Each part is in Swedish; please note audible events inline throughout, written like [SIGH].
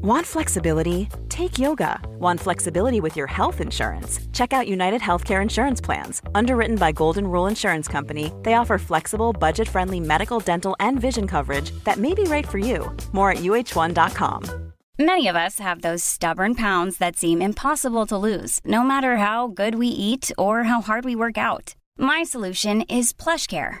Want flexibility? Take yoga. Want flexibility with your health insurance? Check out United Healthcare Insurance Plans. Underwritten by Golden Rule Insurance Company, they offer flexible, budget friendly medical, dental, and vision coverage that may be right for you. More at uh1.com. Many of us have those stubborn pounds that seem impossible to lose, no matter how good we eat or how hard we work out. My solution is PlushCare.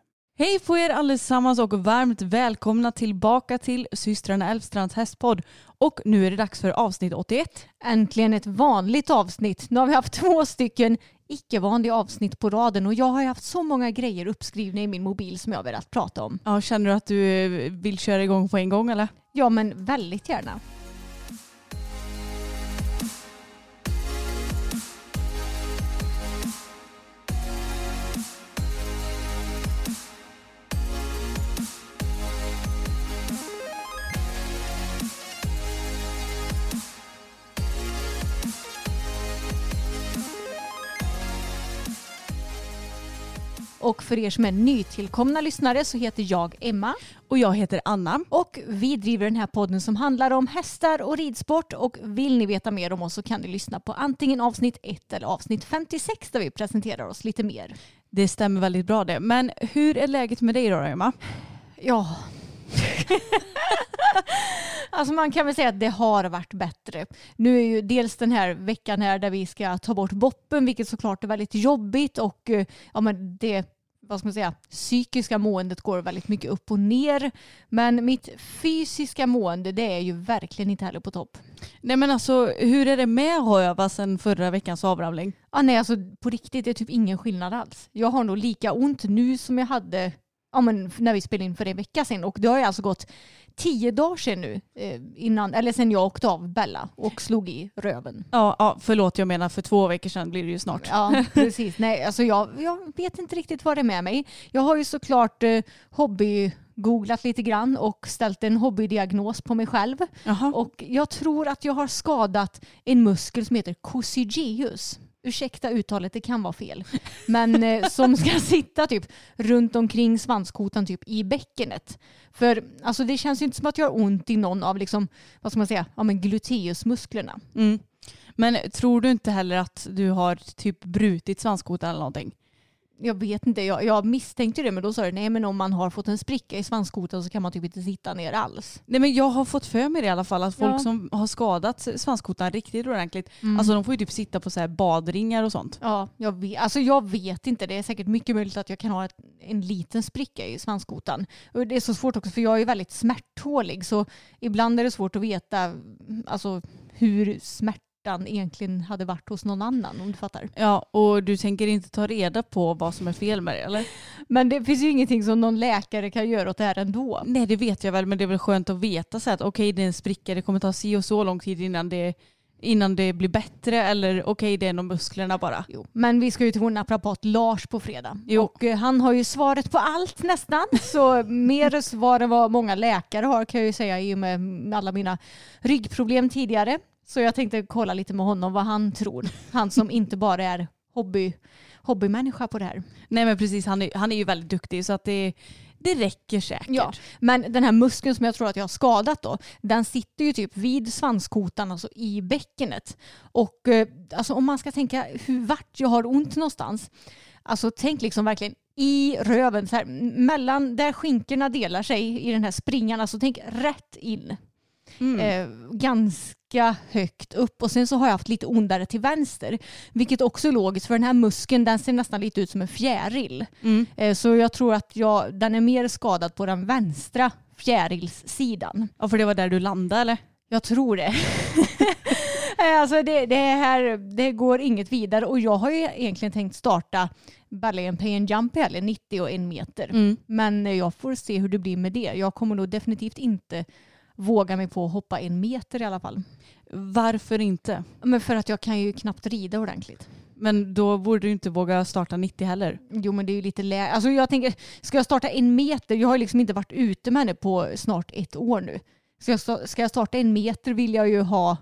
Hej på er allesammans och varmt välkomna tillbaka till systrarna Elfstrands hästpodd. Och nu är det dags för avsnitt 81. Äntligen ett vanligt avsnitt. Nu har vi haft [LAUGHS] två stycken icke-vanliga avsnitt på raden och jag har haft så många grejer uppskrivna i min mobil som jag velat prata om. Ja, känner du att du vill köra igång på en gång eller? Ja, men väldigt gärna. Och för er som är nytillkomna lyssnare så heter jag Emma. Och jag heter Anna. Och vi driver den här podden som handlar om hästar och ridsport. Och vill ni veta mer om oss så kan ni lyssna på antingen avsnitt 1 eller avsnitt 56 där vi presenterar oss lite mer. Det stämmer väldigt bra det. Men hur är läget med dig då Emma? Ja. [LAUGHS] alltså man kan väl säga att det har varit bättre. Nu är ju dels den här veckan här där vi ska ta bort boppen vilket såklart är väldigt jobbigt och eh, ja men det vad ska man säga, psykiska måendet går väldigt mycket upp och ner. Men mitt fysiska mående det är ju verkligen inte heller på topp. Nej men alltså hur är det med öva sedan förra veckans avramling? Ah, nej alltså på riktigt det är typ ingen skillnad alls. Jag har nog lika ont nu som jag hade ja, men när vi spelade in för en vecka sedan och det har ju alltså gått tio dagar sedan nu eh, innan, eller sen jag åkte av Bella och slog i röven. Ja, ja, förlåt jag menar för två veckor sedan blir det ju snart. Ja, precis. Nej, alltså jag, jag vet inte riktigt vad det är med mig. Jag har ju såklart eh, hobby googlat lite grann och ställt en hobbydiagnos på mig själv. Jaha. Och jag tror att jag har skadat en muskel som heter coccygeus ursäkta uttalet, det kan vara fel, men eh, som ska [LAUGHS] sitta typ runt omkring svanskotan typ i bäckenet. För alltså, det känns ju inte som att jag har ont i någon av liksom, vad ska man säga, ja, men gluteusmusklerna. Mm. Men tror du inte heller att du har typ brutit svanskotan eller någonting? Jag vet inte, jag, jag misstänkte det men då sa du nej men om man har fått en spricka i svanskotan så kan man typ inte sitta ner alls. Nej men jag har fått för mig det i alla fall att folk Ja. som har skadat svanskotan riktigt ordentligt, Mm. alltså de får ju typ sitta på så här badringar och sånt. Ja, jag vet, alltså jag vet inte. Det är säkert mycket möjligt att jag kan ha ett, en liten spricka i svanskotan. Och det är så svårt också för jag är väldigt smärttålig så ibland är det svårt att veta alltså, hur smärtan egentligen hade varit hos någon annan om du fattar. Ja och du tänker inte ta reda på vad som är fel med det eller? Men det finns ju ingenting som någon läkare kan göra åt det här ändå. Nej det vet jag väl men det är väl skönt att veta så att okej det är en spricka, det kommer ta si och så lång tid innan det, innan det blir bättre eller okej det är nog musklerna bara. Jo. Men vi ska ju till vår naprapat Lars på fredag. Jo. Och eh, han har ju svaret på allt nästan. Så mer svar än vad många läkare har kan jag ju säga i och med alla mina ryggproblem tidigare. Så jag tänkte kolla lite med honom vad han tror. Han som [LAUGHS] inte bara är hobby, hobbymänniska på det här. Nej men precis han är, han är ju väldigt duktig så att det, det räcker säkert. Ja, men den här muskeln som jag tror att jag har skadat då, den sitter ju typ vid svanskotan, alltså i bäckenet. Och eh, alltså om man ska tänka hur vart jag har ont någonstans, alltså tänk liksom verkligen i röven, så här, mellan där skinkorna delar sig i den här springan, alltså tänk rätt in. Mm. Eh, ganska högt upp och sen så har jag haft lite ondare till vänster. Vilket också är logiskt för den här muskeln den ser nästan lite ut som en fjäril. Mm. Eh, Så jag tror att jag, den är mer skadad på den vänstra fjärilssidan. Ja för det var där du landade eller? Jag tror det. [LAUGHS] Eh, alltså det, det, här, det går inget vidare och jag har ju egentligen tänkt starta Ballet Pay and Jump i helgen, 90 och en meter. Mm. Men jag får se hur det blir med det. Jag kommer nog definitivt inte våga mig på att hoppa en meter i alla fall. Varför inte? Men för att jag kan ju knappt rida ordentligt. Men då borde du inte våga starta 90 heller. Jo men det är ju lite lägre. Alltså jag tänker, ska jag starta en meter? Jag har liksom inte varit ute med henne på snart ett år nu. Så jag, ska jag starta en meter vill jag ju ha,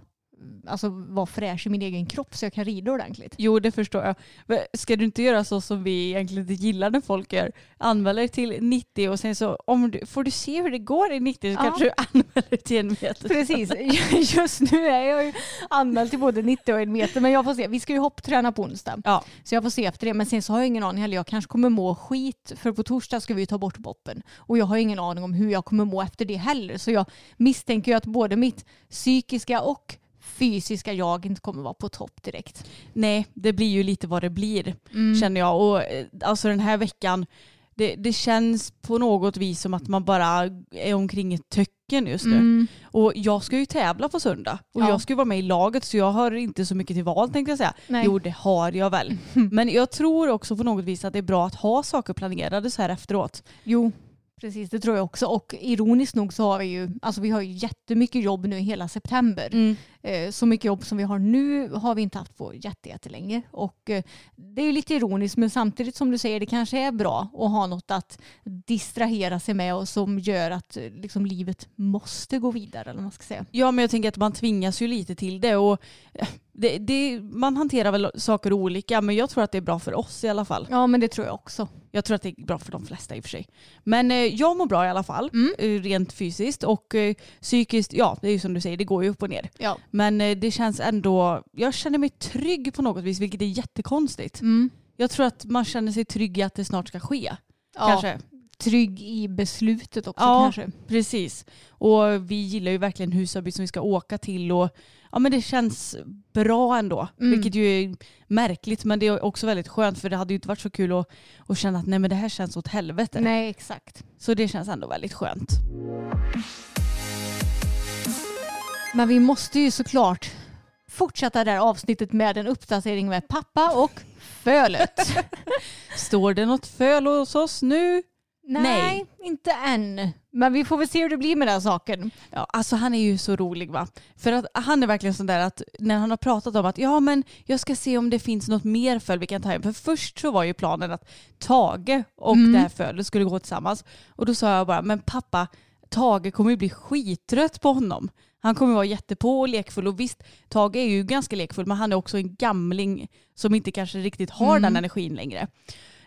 alltså vara fräsch i min egen kropp så jag kan rida ordentligt. Jo, det förstår jag. Men ska du inte göra så som vi egentligen inte gillar när folk gör? Anmäla dig till 90 och sen så om du, får du se hur det går i 90 så Ja. kanske du anmäler till en meter. Precis, [LAUGHS] just nu är jag ju anmäld till både 90 och en meter men jag får se. Vi ska ju hoppträna på onsdag. Ja. Så jag får se efter det. Men sen så har jag ingen aning heller. Jag kanske kommer må skit för på torsdag ska vi ju ta bort boppen. Och jag har ingen aning om hur jag kommer må efter det heller. Så jag misstänker ju att både mitt psykiska och fysiska jag inte kommer vara på topp direkt. Nej, det blir ju lite vad det blir Mm. känner jag. Och eh, alltså den här veckan, det, det känns på något vis som att man bara är omkring ett töcken just nu. Mm. Och jag ska ju tävla på söndag och Ja. jag ska ju vara med i laget så jag har inte så mycket till val tänkte jag säga. Nej. Jo det har jag väl. [LAUGHS] Men jag tror också på något vis att det är bra att ha saker planerade så här efteråt. Jo, precis det tror jag också. Och ironiskt nog så har vi ju, alltså vi har ju jättemycket jobb nu hela september. Mm. Eh, Så mycket jobb som vi har nu har vi inte haft på jätte- jättelänge. Och eh, det är ju lite ironiskt men samtidigt som du säger det kanske är bra att ha något att distrahera sig med och som gör att eh, liksom, livet måste gå vidare. Eller man ska säga. Ja men jag tänker att man tvingas ju lite till det och det, det, man hanterar väl saker olika men jag tror att det är bra för oss i alla fall. Ja men det tror jag också. Jag tror att det är bra för de flesta i och för sig. Men eh, jag mår bra i alla fall, Mm. eh, rent fysiskt och eh, psykiskt, ja det är ju som du säger, det går ju upp och ner. Ja. Men eh, det känns ändå, jag känner mig trygg på något vis vilket är jättekonstigt. Mm. Jag tror att man känner sig trygg i att det snart ska ske. Ja, Kanske. Trygg i beslutet också Ja. kanske. Precis. Och vi gillar ju verkligen Husaby som vi ska åka till och ja men det känns bra ändå. Mm. Vilket ju är märkligt men det är också väldigt skönt för det hade ju inte varit så kul att, att känna att nej men det här känns åt helvete. Nej exakt. Så det känns ändå väldigt skönt. Men vi måste ju såklart fortsätta det här avsnittet med en uppdatering med pappa och fölet. [LAUGHS] Står det något föl hos oss nu? Nej, Nej. inte än. Men vi får väl se hur det blir med den saken. Ja, alltså han är ju så rolig va. För att han är verkligen sån där att när han har pratat om att ja men jag ska se om det finns något mer föl vi kan ta hem. För först så var ju planen att Tage och Mm. det här fölet skulle gå tillsammans. Och då sa jag bara men pappa Tage kommer ju bli skittrött på honom. Han kommer vara jättepå och lekfull och visst Tage är ju ganska lekfull men han är också en gamling som inte kanske riktigt har Mm. den energin längre.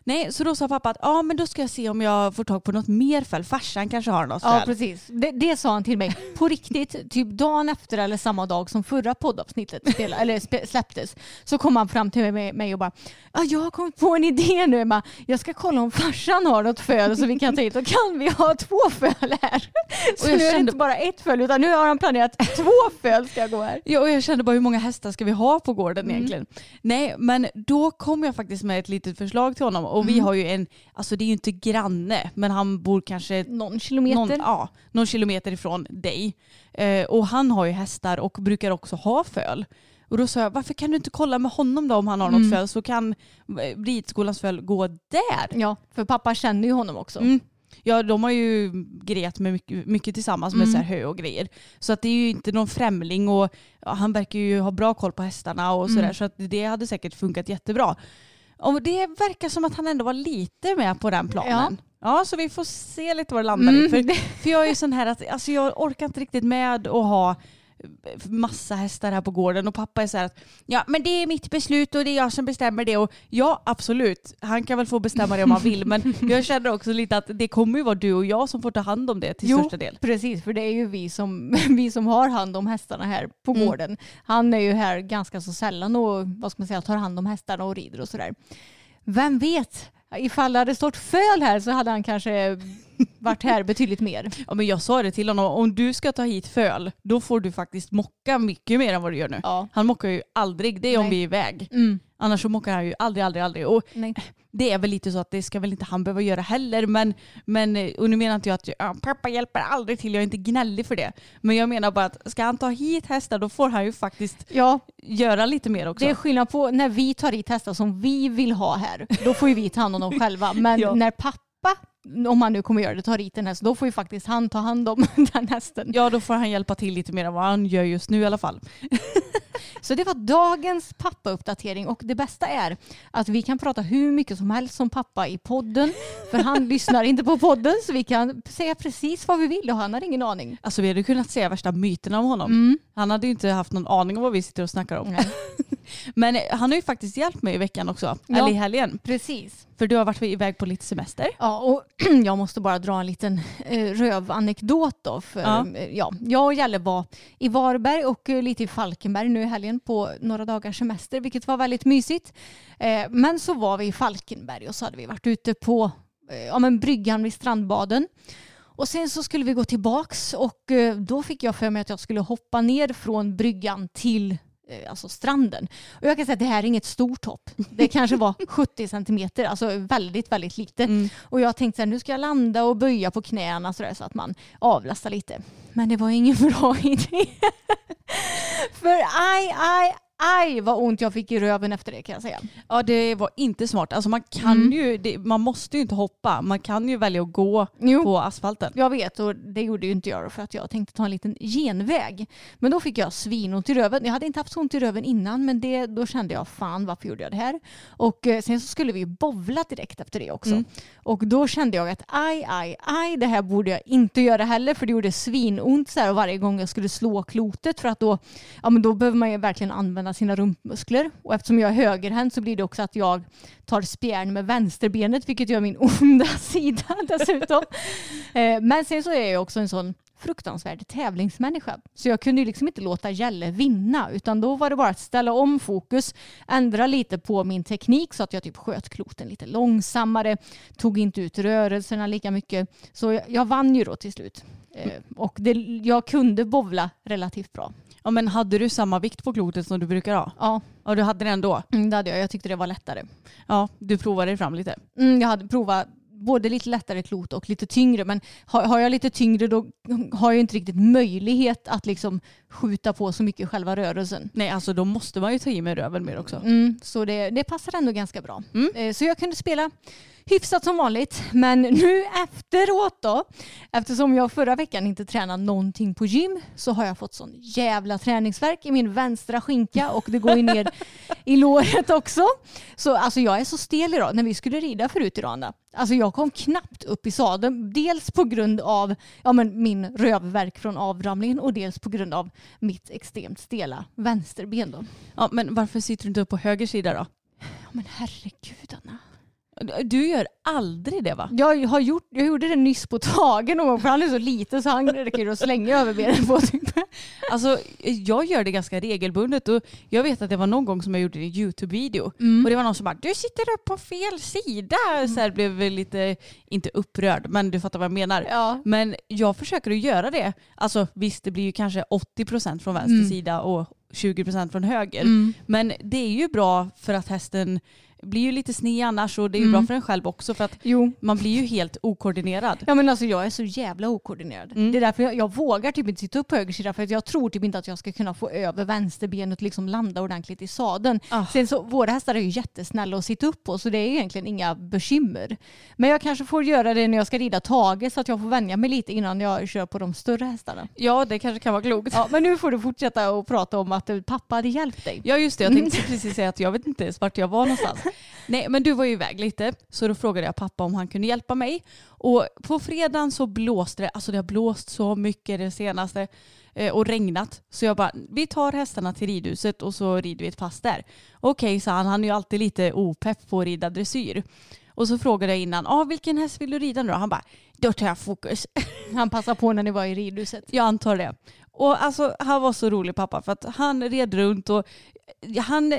Nej, så då sa pappa att ja men då ska jag se om jag får tag på något mer föl. Farsan kanske har något Ja, föl. precis. Det, det sa han till mig på riktigt, typ dagen efter eller samma dag som förra poddavsnittet spela, eller släpptes. Så kom han fram till mig, mig och bara, ah, jag har kommit på en idé nu Emma. Jag ska kolla om farsan har något föl så vi kan ta hit. Då kan vi ha två föl här. [LAUGHS] Så Och nu är det kände- inte bara ett föl utan nu har han planerat två föl ska gå här. Ja, och jag kände bara hur många hästar ska vi ha på gården Mm. egentligen? Nej, men då kom jag faktiskt med ett litet förslag till honom och vi Mm. har ju en, alltså det är ju inte granne, men han bor kanske Någon kilometer. någon, ja, någon kilometer ifrån dig. Eh, och han har ju hästar och brukar också ha föl. Och då sa jag, varför kan du inte kolla med honom då om han har något Mm. föl så kan eh, ridskolans föl gå där. Ja, för pappa känner ju honom också. Mm. Ja, de har ju gret med mycket, mycket tillsammans med Mm. så här hö och grejer. Så att det är ju inte någon främling och ja, han verkar ju ha bra koll på hästarna och sådär. Mm. Så att det hade säkert funkat jättebra. Och det verkar som att han ändå var lite med på den planen. Ja, så vi får se lite var det landar i. Mm, För, för jag är ju sån här att alltså jag orkar inte riktigt med att ha massa hästar här på gården och pappa är så här att ja men det är mitt beslut och det är jag som bestämmer det och ja absolut han kan väl få bestämma det om han vill men [LAUGHS] jag känner också lite att det kommer ju vara du och jag som får ta hand om det till Jo, största del. Precis, för det är ju vi som, [LAUGHS] vi som har hand om hästarna här på Mm. gården. Han är ju här ganska så sällan och vad ska man säga, tar hand om hästarna och rider och sådär. Vem vet? Ifall det hade stått föl här så hade han kanske varit här betydligt mer. [LAUGHS] Ja, men jag sa det till honom, om du ska ta hit föl då får du faktiskt mocka mycket mer än vad du gör nu. Ja. Han mockar ju aldrig, det är om Nej. vi är iväg. Mm. Annars så mockar han ju aldrig, aldrig, aldrig. Och Nej. Det är väl lite så att det ska väl inte han behöva göra heller. Men, men, och nu menar inte jag att ja, pappa hjälper aldrig till, jag är inte gnällig för det. Men jag menar bara att ska han ta hit hästar då får han ju faktiskt Ja, göra lite mer också. det är skillnad på när vi tar hit hästar som vi vill ha här. Då får ju vi ta hand om dem själva. Men [LAUGHS] Ja. när pappa om han nu kommer göra det, ta hit en häst, då får ju faktiskt han ta hand om [LAUGHS] den hästen. Ja, då får han hjälpa till lite mer än vad han gör just nu i alla fall. [LAUGHS] Så det var dagens pappauppdatering och det bästa är att vi kan prata hur mycket som helst som pappa i podden. För han [LAUGHS] lyssnar inte på podden så vi kan säga precis vad vi vill och han har ingen aning. Alltså vi hade kunnat säga värsta myterna om honom. Mm. Han hade ju inte haft någon aning om vad vi sitter och snackar om. Nej. Men eh, han har ju faktiskt hjälpt mig i veckan också. Ja. Eller i helgen. Precis. För du har varit iväg på lite semester. Ja, och [CLEARS THROAT] jag måste bara dra en liten eh, rövanekdot då. För, Ja. ja. Ja, jag och Jalle var i Varberg och eh, lite i Falkenberg nu i helgen på några dagars semester, vilket var väldigt mysigt. Eh, men så var vi i Falkenberg och så hade vi varit ute på eh, ja, men bryggan vid strandbaden. Och sen så skulle vi gå tillbaks och eh, då fick jag för mig att jag skulle hoppa ner från bryggan till eh, alltså stranden. Och jag kan säga att det här är inget stort hopp. Det kanske var [LAUGHS] 70 centimeter, alltså väldigt, väldigt lite. Mm. Och jag tänkte så här, nu ska jag landa och böja på knäna så, där, så att man avlastar lite. Men det var ingen [LAUGHS] bra idé. [LAUGHS] För aj, aj, aj vad ont jag fick i röven efter det kan jag säga. Ja det var inte smart. Alltså man kan Mm. ju, det, man måste ju inte hoppa. Man kan ju välja att gå Jo. på asfalten. Jag vet och det gjorde ju inte jag för att jag tänkte ta en liten genväg. Men då fick jag svinont i röven. Jag hade inte haft så ont i röven innan men det, då kände jag fan varför gjorde jag det här? Och eh, sen så skulle vi ju bovla direkt efter det också. Mm. Och då kände jag att aj, aj, aj det här borde jag inte göra heller för det gjorde svinont så här varje gång jag skulle slå klotet för att då, ja, men då behöver man ju verkligen använda sina rumpmuskler. Och eftersom jag är högerhänt så blir det också att jag tar spjärn med vänsterbenet vilket gör min [LAUGHS] onda sida dessutom. [LAUGHS] Eh, Men sen så är jag också en sån fruktansvärd tävlingsmänniska. Så jag kunde ju liksom inte låta Gälle vinna utan då var det bara att ställa om fokus, ändra lite på min teknik så att jag typ sköt kloten lite långsammare, tog inte ut rörelserna lika mycket. Så jag, jag vann ju då till slut. Eh, Och det, jag kunde bovla relativt bra. Ja men hade du samma vikt på klotet som du brukar ha? Ja, Ja du hade det ändå? mm, det hade jag. Jag tyckte det var lättare. Ja du provade dig fram lite. Mm, jag hade provat både lite lättare klot och lite tyngre. Men har, har jag lite tyngre då har jag inte riktigt möjlighet att liksom skjuta på så mycket själva rörelsen. Nej alltså då måste man ju ta i med röven mer också. Mm, så det, det passar ändå ganska bra. Mm. Eh, Så jag kunde spela hyfsat som vanligt. Men nu efteråt då, eftersom jag förra veckan inte tränade någonting på gym så har jag fått sån jävla träningsverk i min vänstra skinka och det går ju ner [LAUGHS] i låret också. Så alltså jag är så stel idag. När vi skulle rida förut idag, Anna, alltså jag kom knappt upp i sadeln. Dels på grund av ja, men min rövverk från avramlingen och dels på grund av mitt extremt stela vänsterben. Då. Ja men varför sitter du inte upp på höger sida då? Ja, men herregud Anna. Du gör aldrig det va? Jag, har gjort, jag gjorde det nyss på Tage någon gång för han är så liten så han räcker att slänga över benen på. Typ. Alltså jag gör det ganska regelbundet och jag vet att det var någon gång som jag gjorde en YouTube-video och det var någon som bara du sitter upp på fel sida. Så här blev lite, inte upprörd men du fattar vad jag menar. Ja. Men jag försöker att göra det. Alltså visst det blir ju kanske 80% från vänster Mm. sida och 20% från höger. Mm. Men det är ju bra för att hästen blir ju lite sned annars och det är ju Mm. bra för en själv också för att Jo. man blir ju helt okoordinerad. Ja men alltså jag är så jävla okoordinerad. Mm. Det är därför jag, jag vågar typ inte sitta upp på höger sida för att jag tror typ inte att jag ska kunna få över vänsterbenet och liksom landa ordentligt i sadeln. Ah. Sen så, våra hästar är ju jättesnälla att sitta upp på så det är egentligen inga bekymmer. Men jag kanske får göra det när jag ska rida Tage så att jag får vänja mig lite innan jag kör på de större hästarna. Ja det kanske kan vara klokt. Ja, men nu får du fortsätta och prata om att pappa hade hjälpt dig. Ja just det, jag tänkte precis säga att jag vet inte ens vart jag var någonstans. [LAUGHS] Nej men du var ju iväg lite så då frågade jag pappa om han kunde hjälpa mig. Och på fredagen så blåste det, alltså det har blåst så mycket det senaste eh, och regnat. Så jag bara, vi tar hästarna till ridhuset och så rider vi ett pass där. Okej sa han, han är ju alltid lite opepp på att rida dressyr. Och så frågade jag innan, ah, vilken häst vill du rida nu då? Han bara, då tar jag fokus. [LAUGHS] Han passade på när ni var i ridhuset. Jag antar det. Och alltså han var så rolig pappa för att han red runt och han,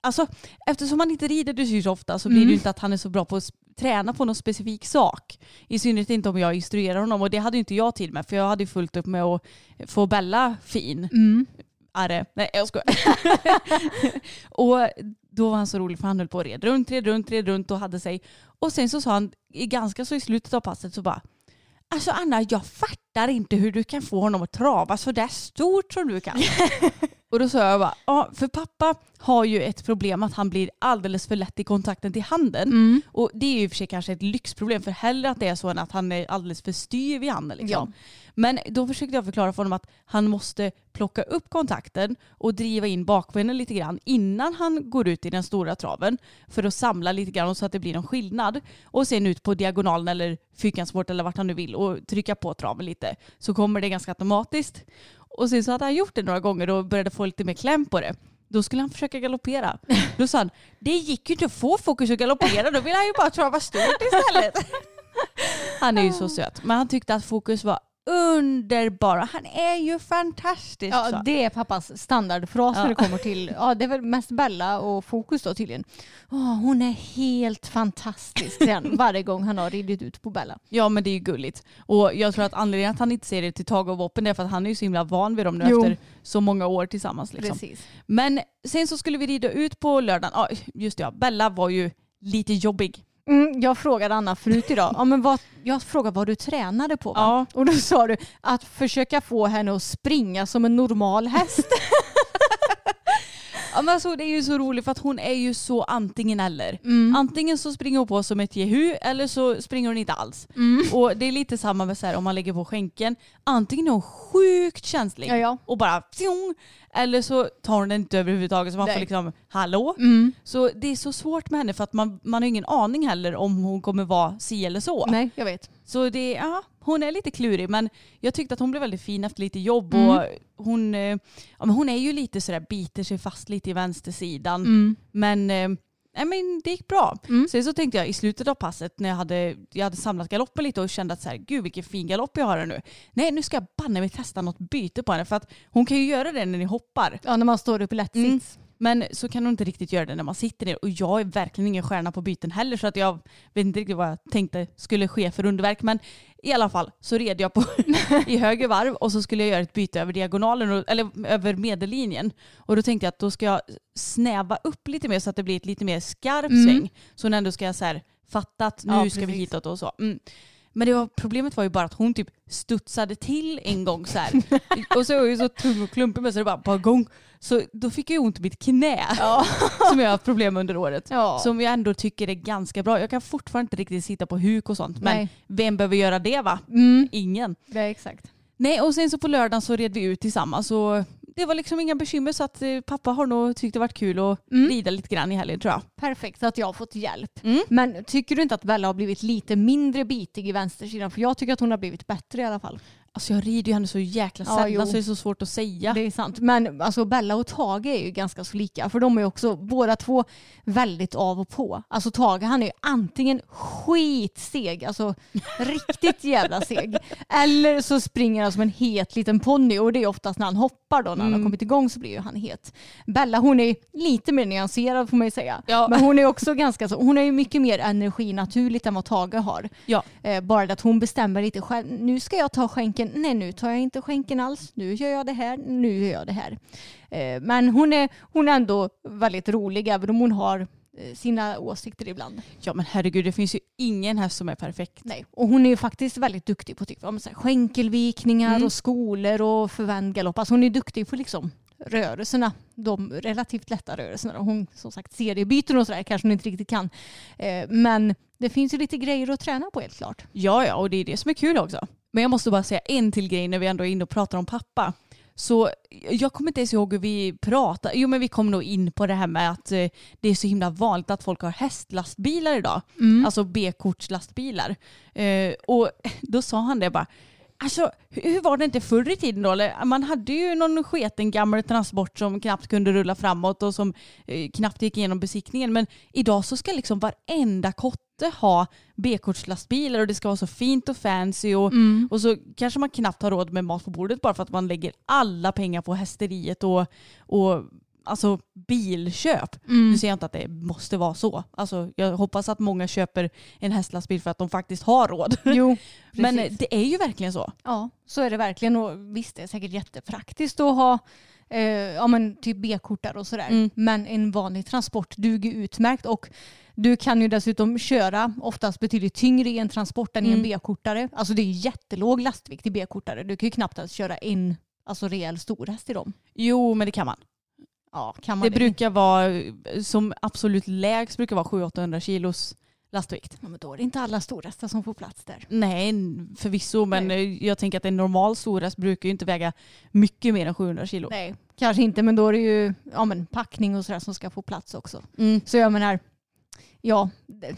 alltså eftersom han inte rider dressyr så ofta så blir det Mm. ju inte att han är så bra på att träna på någon specifik sak. I synnerhet inte om jag instruerar honom och det hade ju inte jag tid med för jag hade ju fullt upp med att få Bella fin. Mm. Arre. Nej jag skojar. [LAUGHS] [LAUGHS] och då var han så rolig för han höll på och red runt, red runt, red runt och hade sig. Och sen så sa han i ganska så i slutet av passet så bara Alltså Anna jag fattar fattar inte hur du kan få honom att trava så där stort som du kan. [LAUGHS] och då sa jag bara, ja för pappa har ju ett problem att han blir alldeles för lätt i kontakten till handen. Mm. Och det är ju i och för sig kanske ett lyxproblem för hellre att det är så än att han är alldeles för styv i handen. Liksom. Men då försökte jag förklara för honom att han måste plocka upp kontakten och driva in bakbenen lite grann innan han går ut i den stora traven för att samla lite grann så att det blir någon skillnad. Och sen ut på diagonalen eller fyrkantssport eller vart han nu vill och trycka på traven lite så kommer det ganska automatiskt. Och sen så hade han gjort det några gånger och började få lite mer kläm på det. Då skulle han försöka galoppera. Då sa han, det gick ju inte att få fokus att galoppera, då vill han ju bara trava stort istället. [LAUGHS] Han är ju så söt. Men han tyckte att fokus var underbar. Han är ju fantastisk. Ja, så. det är pappas standardfras Ja. när det kommer till, ja det är väl mest Bella och fokus då tydligen. Åh, hon är helt fantastisk säger han [LAUGHS] varje gång han har ridit ut på Bella. Ja men det är ju gulligt. Och jag tror att anledningen att han inte ser det till Tage och Voppen är för att han är ju så himla van vid dem nu Jo. efter så många år tillsammans. Liksom. Precis. Men sen så skulle vi rida ut på lördagen. Ja, just det, ja. Bella var ju lite jobbig. Mm, jag frågade Anna förut idag, ja, men vad, jag frågade vad du tränade på. Va? Ja. Och då sa du att försöka få henne att springa som en normal häst. [LAUGHS] Ja, men alltså, det är ju så roligt för att hon är ju så antingen eller. Mm. Antingen så springer hon på som ett jehu eller så springer hon inte alls. Och det är lite samma med så här, om man lägger på skänken. Antingen är hon sjukt känslig Ja, ja. och bara fjong, eller så tar hon den inte överhuvudtaget så man Nej. får liksom hallå. Mm. Så det är så svårt med henne för att man, man har ingen aning heller om hon kommer vara si eller så. Nej, jag vet. Så det, ja, hon är lite klurig men jag tyckte att hon blev väldigt fin efter lite jobb Mm. och hon, eh, ja, men hon är ju lite sådär, biter sig fast lite i vänstersidan. Mm. Men, eh, nej, men det gick bra. Mm. Sen så tänkte jag i slutet av passet när jag hade, jag hade samlat galoppen lite och kände att så här, gud vilken fin galopp jag har här nu. Nej nu ska jag banne mig testa något byte på henne för att hon kan ju göra det när ni hoppar. Ja, när man står upp i lätt Mm. Men så kan hon inte riktigt göra det när man sitter ner. Och jag är verkligen ingen stjärna på byten heller så att jag vet inte riktigt vad jag tänkte skulle ske för underverk. Men i alla fall så red jag på [LAUGHS] i höger varv och så skulle jag göra ett byte över diagonalen, och- eller över medellinjen. Och då tänkte jag att då ska jag snäva upp lite mer så att det blir ett lite mer skarp Mm. sväng. Så när ändå ska jag så här, fatta att nu Ja, ska vi hitåt och så. Mm. Men det var, problemet var ju bara att hon typ studsade till en gång så här. [LAUGHS] och så är jag ju så tung och klumpig med så det bara bara gång. Så då fick jag ju ont i mitt knä Ja. [LAUGHS] som jag har haft problem med under året. Ja. Som jag ändå tycker är ganska bra. Jag kan fortfarande inte riktigt sitta på huk och sånt. Men Nej. vem behöver göra det va? Mm. Ingen. Ja, exakt. Nej och sen så på lördagen så red vi ut tillsammans och det var liksom inga bekymmer så att eh, pappa har nog tyckt det varit kul att Mm. rida lite grann i helgen tror jag. Perfekt, att jag har fått hjälp. Mm. Men tycker du inte att Bella har blivit lite mindre bitig i vänstersidan? För jag tycker att hon har blivit bättre i alla fall. Alltså jag rider ju henne så jäkla Ja, sällan jo. så det är så svårt att säga. Det är sant. Men alltså Bella och Tage är ju ganska så lika. För de är ju också båda två väldigt av och på. Alltså Tage han är ju antingen skitseg, alltså [LAUGHS] riktigt jävla seg. Eller så springer han som en het liten ponny och det är oftast när han hoppar då. När han har Mm. kommit igång så blir ju han het. Bella hon är lite mer nyanserad får man ju säga. Ja. Men hon är också ganska så, hon har ju mycket mer energi naturligt än vad Tage har. Ja. Eh, bara det att hon bestämmer lite själv. Nu ska jag ta skänken. Nej, nu tar jag inte skänken alls. Nu gör jag det här. Nu gör jag det här. Eh, men hon är, hon är ändå väldigt rolig även om hon har eh, sina åsikter ibland. ja men herregud det finns ju ingen häst som är perfekt. Nej. Och hon är ju faktiskt väldigt duktig på typ, så här, skänkelvikningar Mm. och skolor och förvänd galopp. Alltså hon är duktig på liksom rörelserna, de relativt lätta rörelserna. Hon som sagt seriebyten och sådär kanske hon inte riktigt kan. Eh, men det finns ju lite grejer att träna på helt klart. Ja ja och det är det som är kul också. Men jag måste bara säga en till grej när vi ändå är inne och pratar om pappa. Så jag kommer inte ens ihåg hur vi pratade. Jo men vi kom nog in på det här med att eh, det är så himla vanligt att folk har hästlastbilar idag. Alltså B-kortslastbilar. Eh, och [LAUGHS] då sa han det bara. Alltså hur var det inte förr i tiden då? Man hade ju någon sketen gammal transport som knappt kunde rulla framåt och som eh, knappt gick igenom besiktningen. Men idag så ska liksom varenda kotte ha B-kortslastbilar och det ska vara så fint och fancy och, och så kanske man knappt har råd med mat på bordet bara för att man lägger alla pengar på hästeriet och, och alltså, bilköp. Mm. Nu säger jag inte att det måste vara så. Alltså, jag hoppas att många köper en hästlastbil för att de faktiskt har råd. [LAUGHS] Jo, [LAUGHS] Men precis. det är ju verkligen så. Ja, så är det verkligen. Och visst, det är säkert jättepraktiskt att ha eh, ja, men typ B-kort där och sådär. Mm. Men en vanlig transport duger utmärkt och du kan ju dessutom köra oftast betydligt tyngre i en transport än i en Mm. B-kortare. Alltså det är jättelåg lastvikt i B-kortare. Du kan ju knappt ens köra en alltså, rejäl storhäst i dem. Jo, men det kan man. Ja, kan man Det brukar vara, som absolut lägst brukar vara 700-800 kilos lastvikt. Ja, men då är det inte alla storhästar som får plats där. Nej, förvisso, men eh, jag tänker att en normal storhäst brukar ju inte väga mycket mer än 700 kilo. Nej, kanske inte, men då är det ju ja, men packning och sådär som ska få plats också. Mm. Så jag menar, ja,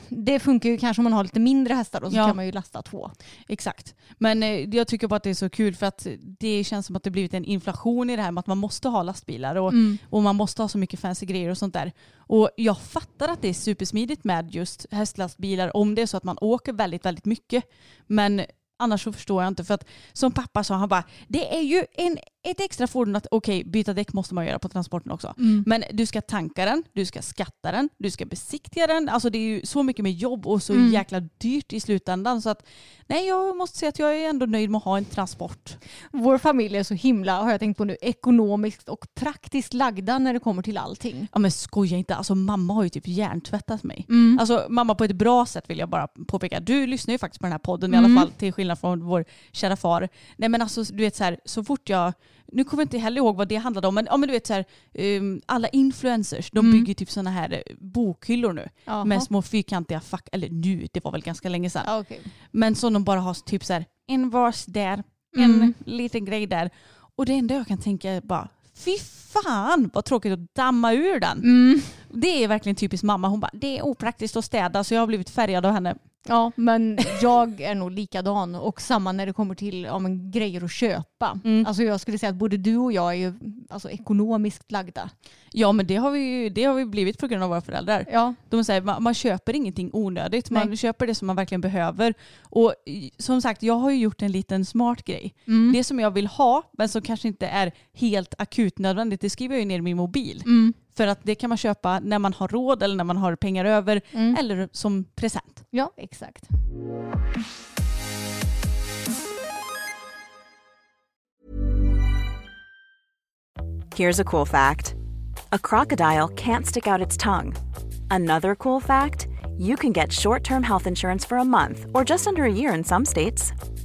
det, funkar ju kanske om man har lite mindre hästar och så Ja. kan man ju lasta två. Exakt. Men eh, jag tycker bara att det är så kul för att det känns som att det blivit en inflation i det här med att man måste ha lastbilar och, Mm. och man måste ha så mycket fancy grejer och sånt där. Och jag fattar att det är supersmidigt med just hästlastbilar om det är så att man åker väldigt, väldigt mycket. Men annars så förstår jag inte för att som pappa sa han bara det är ju en, ett extra fordon att okej byta däck måste man göra på transporten också. Mm. Men du ska tanka den, du ska skatta den, du ska besiktiga den. Alltså det är ju så mycket med jobb och så Mm. jäkla dyrt i slutändan. Så att nej, jag måste säga att jag är ändå nöjd med att ha en transport. Vår familj är så himla, har jag tänkt på nu, ekonomiskt och praktiskt lagda när det kommer till allting. Ja men skoja inte, alltså mamma har ju typ hjärntvättat mig. Mm. Alltså mamma på ett bra sätt vill jag bara påpeka. Du lyssnar ju faktiskt på den här podden i Mm. alla fall till skillnad från vår kära far. Nej men alltså du vet så här, så fort jag, nu kommer jag inte heller ihåg vad det handlade om, men, ja, men du vet så här, um, alla influencers de Mm. bygger typ sådana här eh, bokhyllor nu. Jaha. Med små fyrkantiga fack, eller nu, det var väl ganska länge sedan. Okej. Men som de bara har typ så här, en vas där, Mm. en liten grej där. Och det enda jag kan tänka är bara, fy fan vad tråkigt att damma ur den. Mm. Det är verkligen typiskt mamma. Hon bara, det är opraktiskt att städa så jag har blivit färgad av henne. Ja, men jag är nog likadan och samma när det kommer till ja, men, grejer att köpa. Mm. Alltså jag skulle säga att både du och jag är ju alltså, ekonomiskt lagda. Ja men det har vi ju det har vi blivit på grund av våra föräldrar. Ja, De säger man, man köper ingenting onödigt, man Nej. köper det som man verkligen behöver. Och som sagt, jag har ju gjort en liten smart grej. mm. Det som jag vill ha, men som kanske inte är helt akut nödvändigt, det skriver jag ju ner i min mobil. Mm. För att det kan man köpa när man har råd eller när man har pengar över Mm. eller som present. Ja, exakt. Here's a cool fact a crocodile can't stick out its tongue. Another cool fact you can get short term health insurance for a month or just under a year in some states.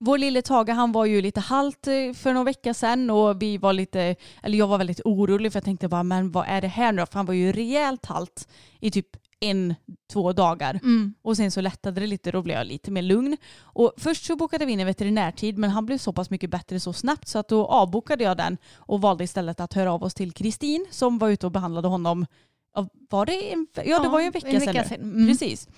Vår lille Tage han var ju lite halt eh, för några veckor sedan och vi var lite, eller jag var väldigt orolig för jag tänkte bara men vad är det här nu? För han var ju rejält halt i typ en, två dagar. Mm. Och sen så lättade det lite, då blev jag lite mer lugn. Och först så bokade vi in en veterinärtid men han blev så pass mycket bättre så snabbt så att då avbokade jag den och valde istället att höra av oss till Kristin som var ute och behandlade honom. Var det en, ja, det var ju en vecka, en sedan. vecka nu. sedan. Mm. Precis.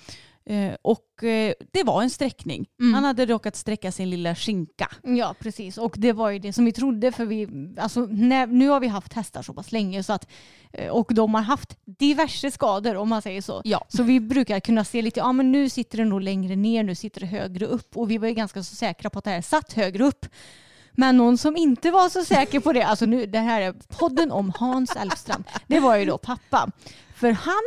Eh, och eh, det var en sträckning. Mm. Han hade råkat sträcka sin lilla skinka. Ja, precis. Och det var ju det som vi trodde för vi, alltså, när, nu har vi haft hästar så pass länge så att, eh, och de har haft diverse skador om man säger så. Ja. Så vi brukar kunna se lite, ja men nu sitter det nog längre ner, nu sitter det högre upp och vi var ju ganska så säkra på att det här satt högre upp. Men någon som inte var så säker på det, alltså nu, det här är podden om Hans Elfstrand, det var ju då pappa. För han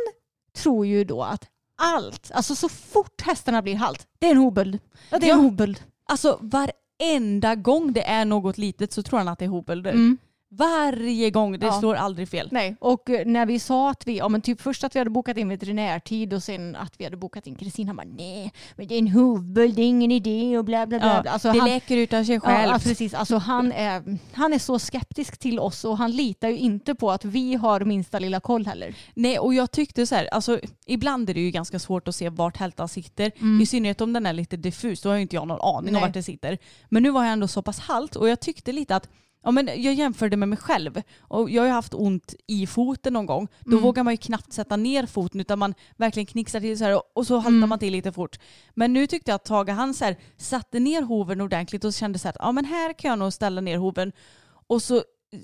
tror ju då att allt, alltså så fort hästarna blir halt, det är en hoböld. Ja, det är en hoböld. Alltså varenda gång det är något litet så tror han att det är hobölder. Mm. Varje gång, det Ja. slår aldrig fel. Nej, och eh, när vi sa att vi, ja men typ först att vi hade bokat in veterinärtid och sen att vi hade bokat in Kristina han bara nej, men det är en hovböld, det är ingen idé och bla bla bla. Ja. Alltså, det han, läker ut av sig själv. ja, precis. Alltså, han, är, han är så skeptisk till oss och han litar ju inte på att vi har minsta lilla koll heller. Nej, och jag tyckte så här, alltså ibland är det ju ganska svårt att se vart hältan sitter. I synnerhet om den är lite diffus, då har ju inte jag någon aning Nej. om vart det sitter. Men nu var jag ändå så pass halt och jag tyckte lite att Ja, men jag jämförde med mig själv och jag har ju haft ont i foten någon gång. Då vågar man ju knappt sätta ner foten utan man verkligen knixar till så här och, så haltar man till lite fort. Men nu tyckte jag att Tage han så här, satte ner hoven ordentligt och kände så här, att ja men här kan jag nog ställa ner hoven. Och så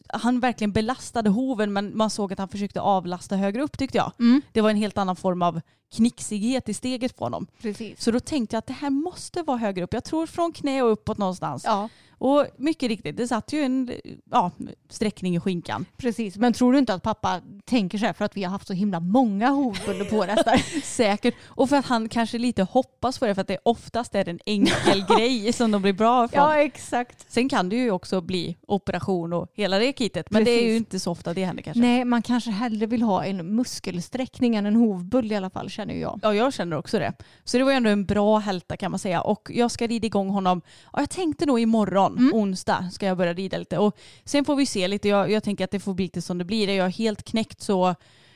han verkligen belastade hoven men man såg att han försökte avlasta högre upp tyckte jag. Det var en helt annan form av knixighet i steget på honom. Precis. Så då tänkte jag att det här måste vara högre upp. Jag tror från knä och uppåt någonstans. Ja, Och mycket riktigt, det satt ju en ja, sträckning i skinkan. precis. Men tror du inte att pappa tänker så här för att vi har haft så himla många hovböldor på hästar? [LAUGHS] Säkert. Och för att han kanske lite hoppas på det för att det oftast är en enkel [LAUGHS] grej som de blir bra från. exakt. Sen kan det ju också bli operation och hela det kitet. Men det är ju Precis. inte så ofta det händer kanske. Nej, man kanske hellre vill ha en muskelsträckning än en hovböld i alla fall känner jag. Ja, jag känner också det. Så det var ju ändå en bra hälta kan man säga. Och jag ska rida igång honom. Ja, jag tänkte nog imorgon, onsdag, ska jag börja rida lite. Och sen får vi se lite. Jag, jag tänker att det får bli lite som det blir. Är jag helt knäckt så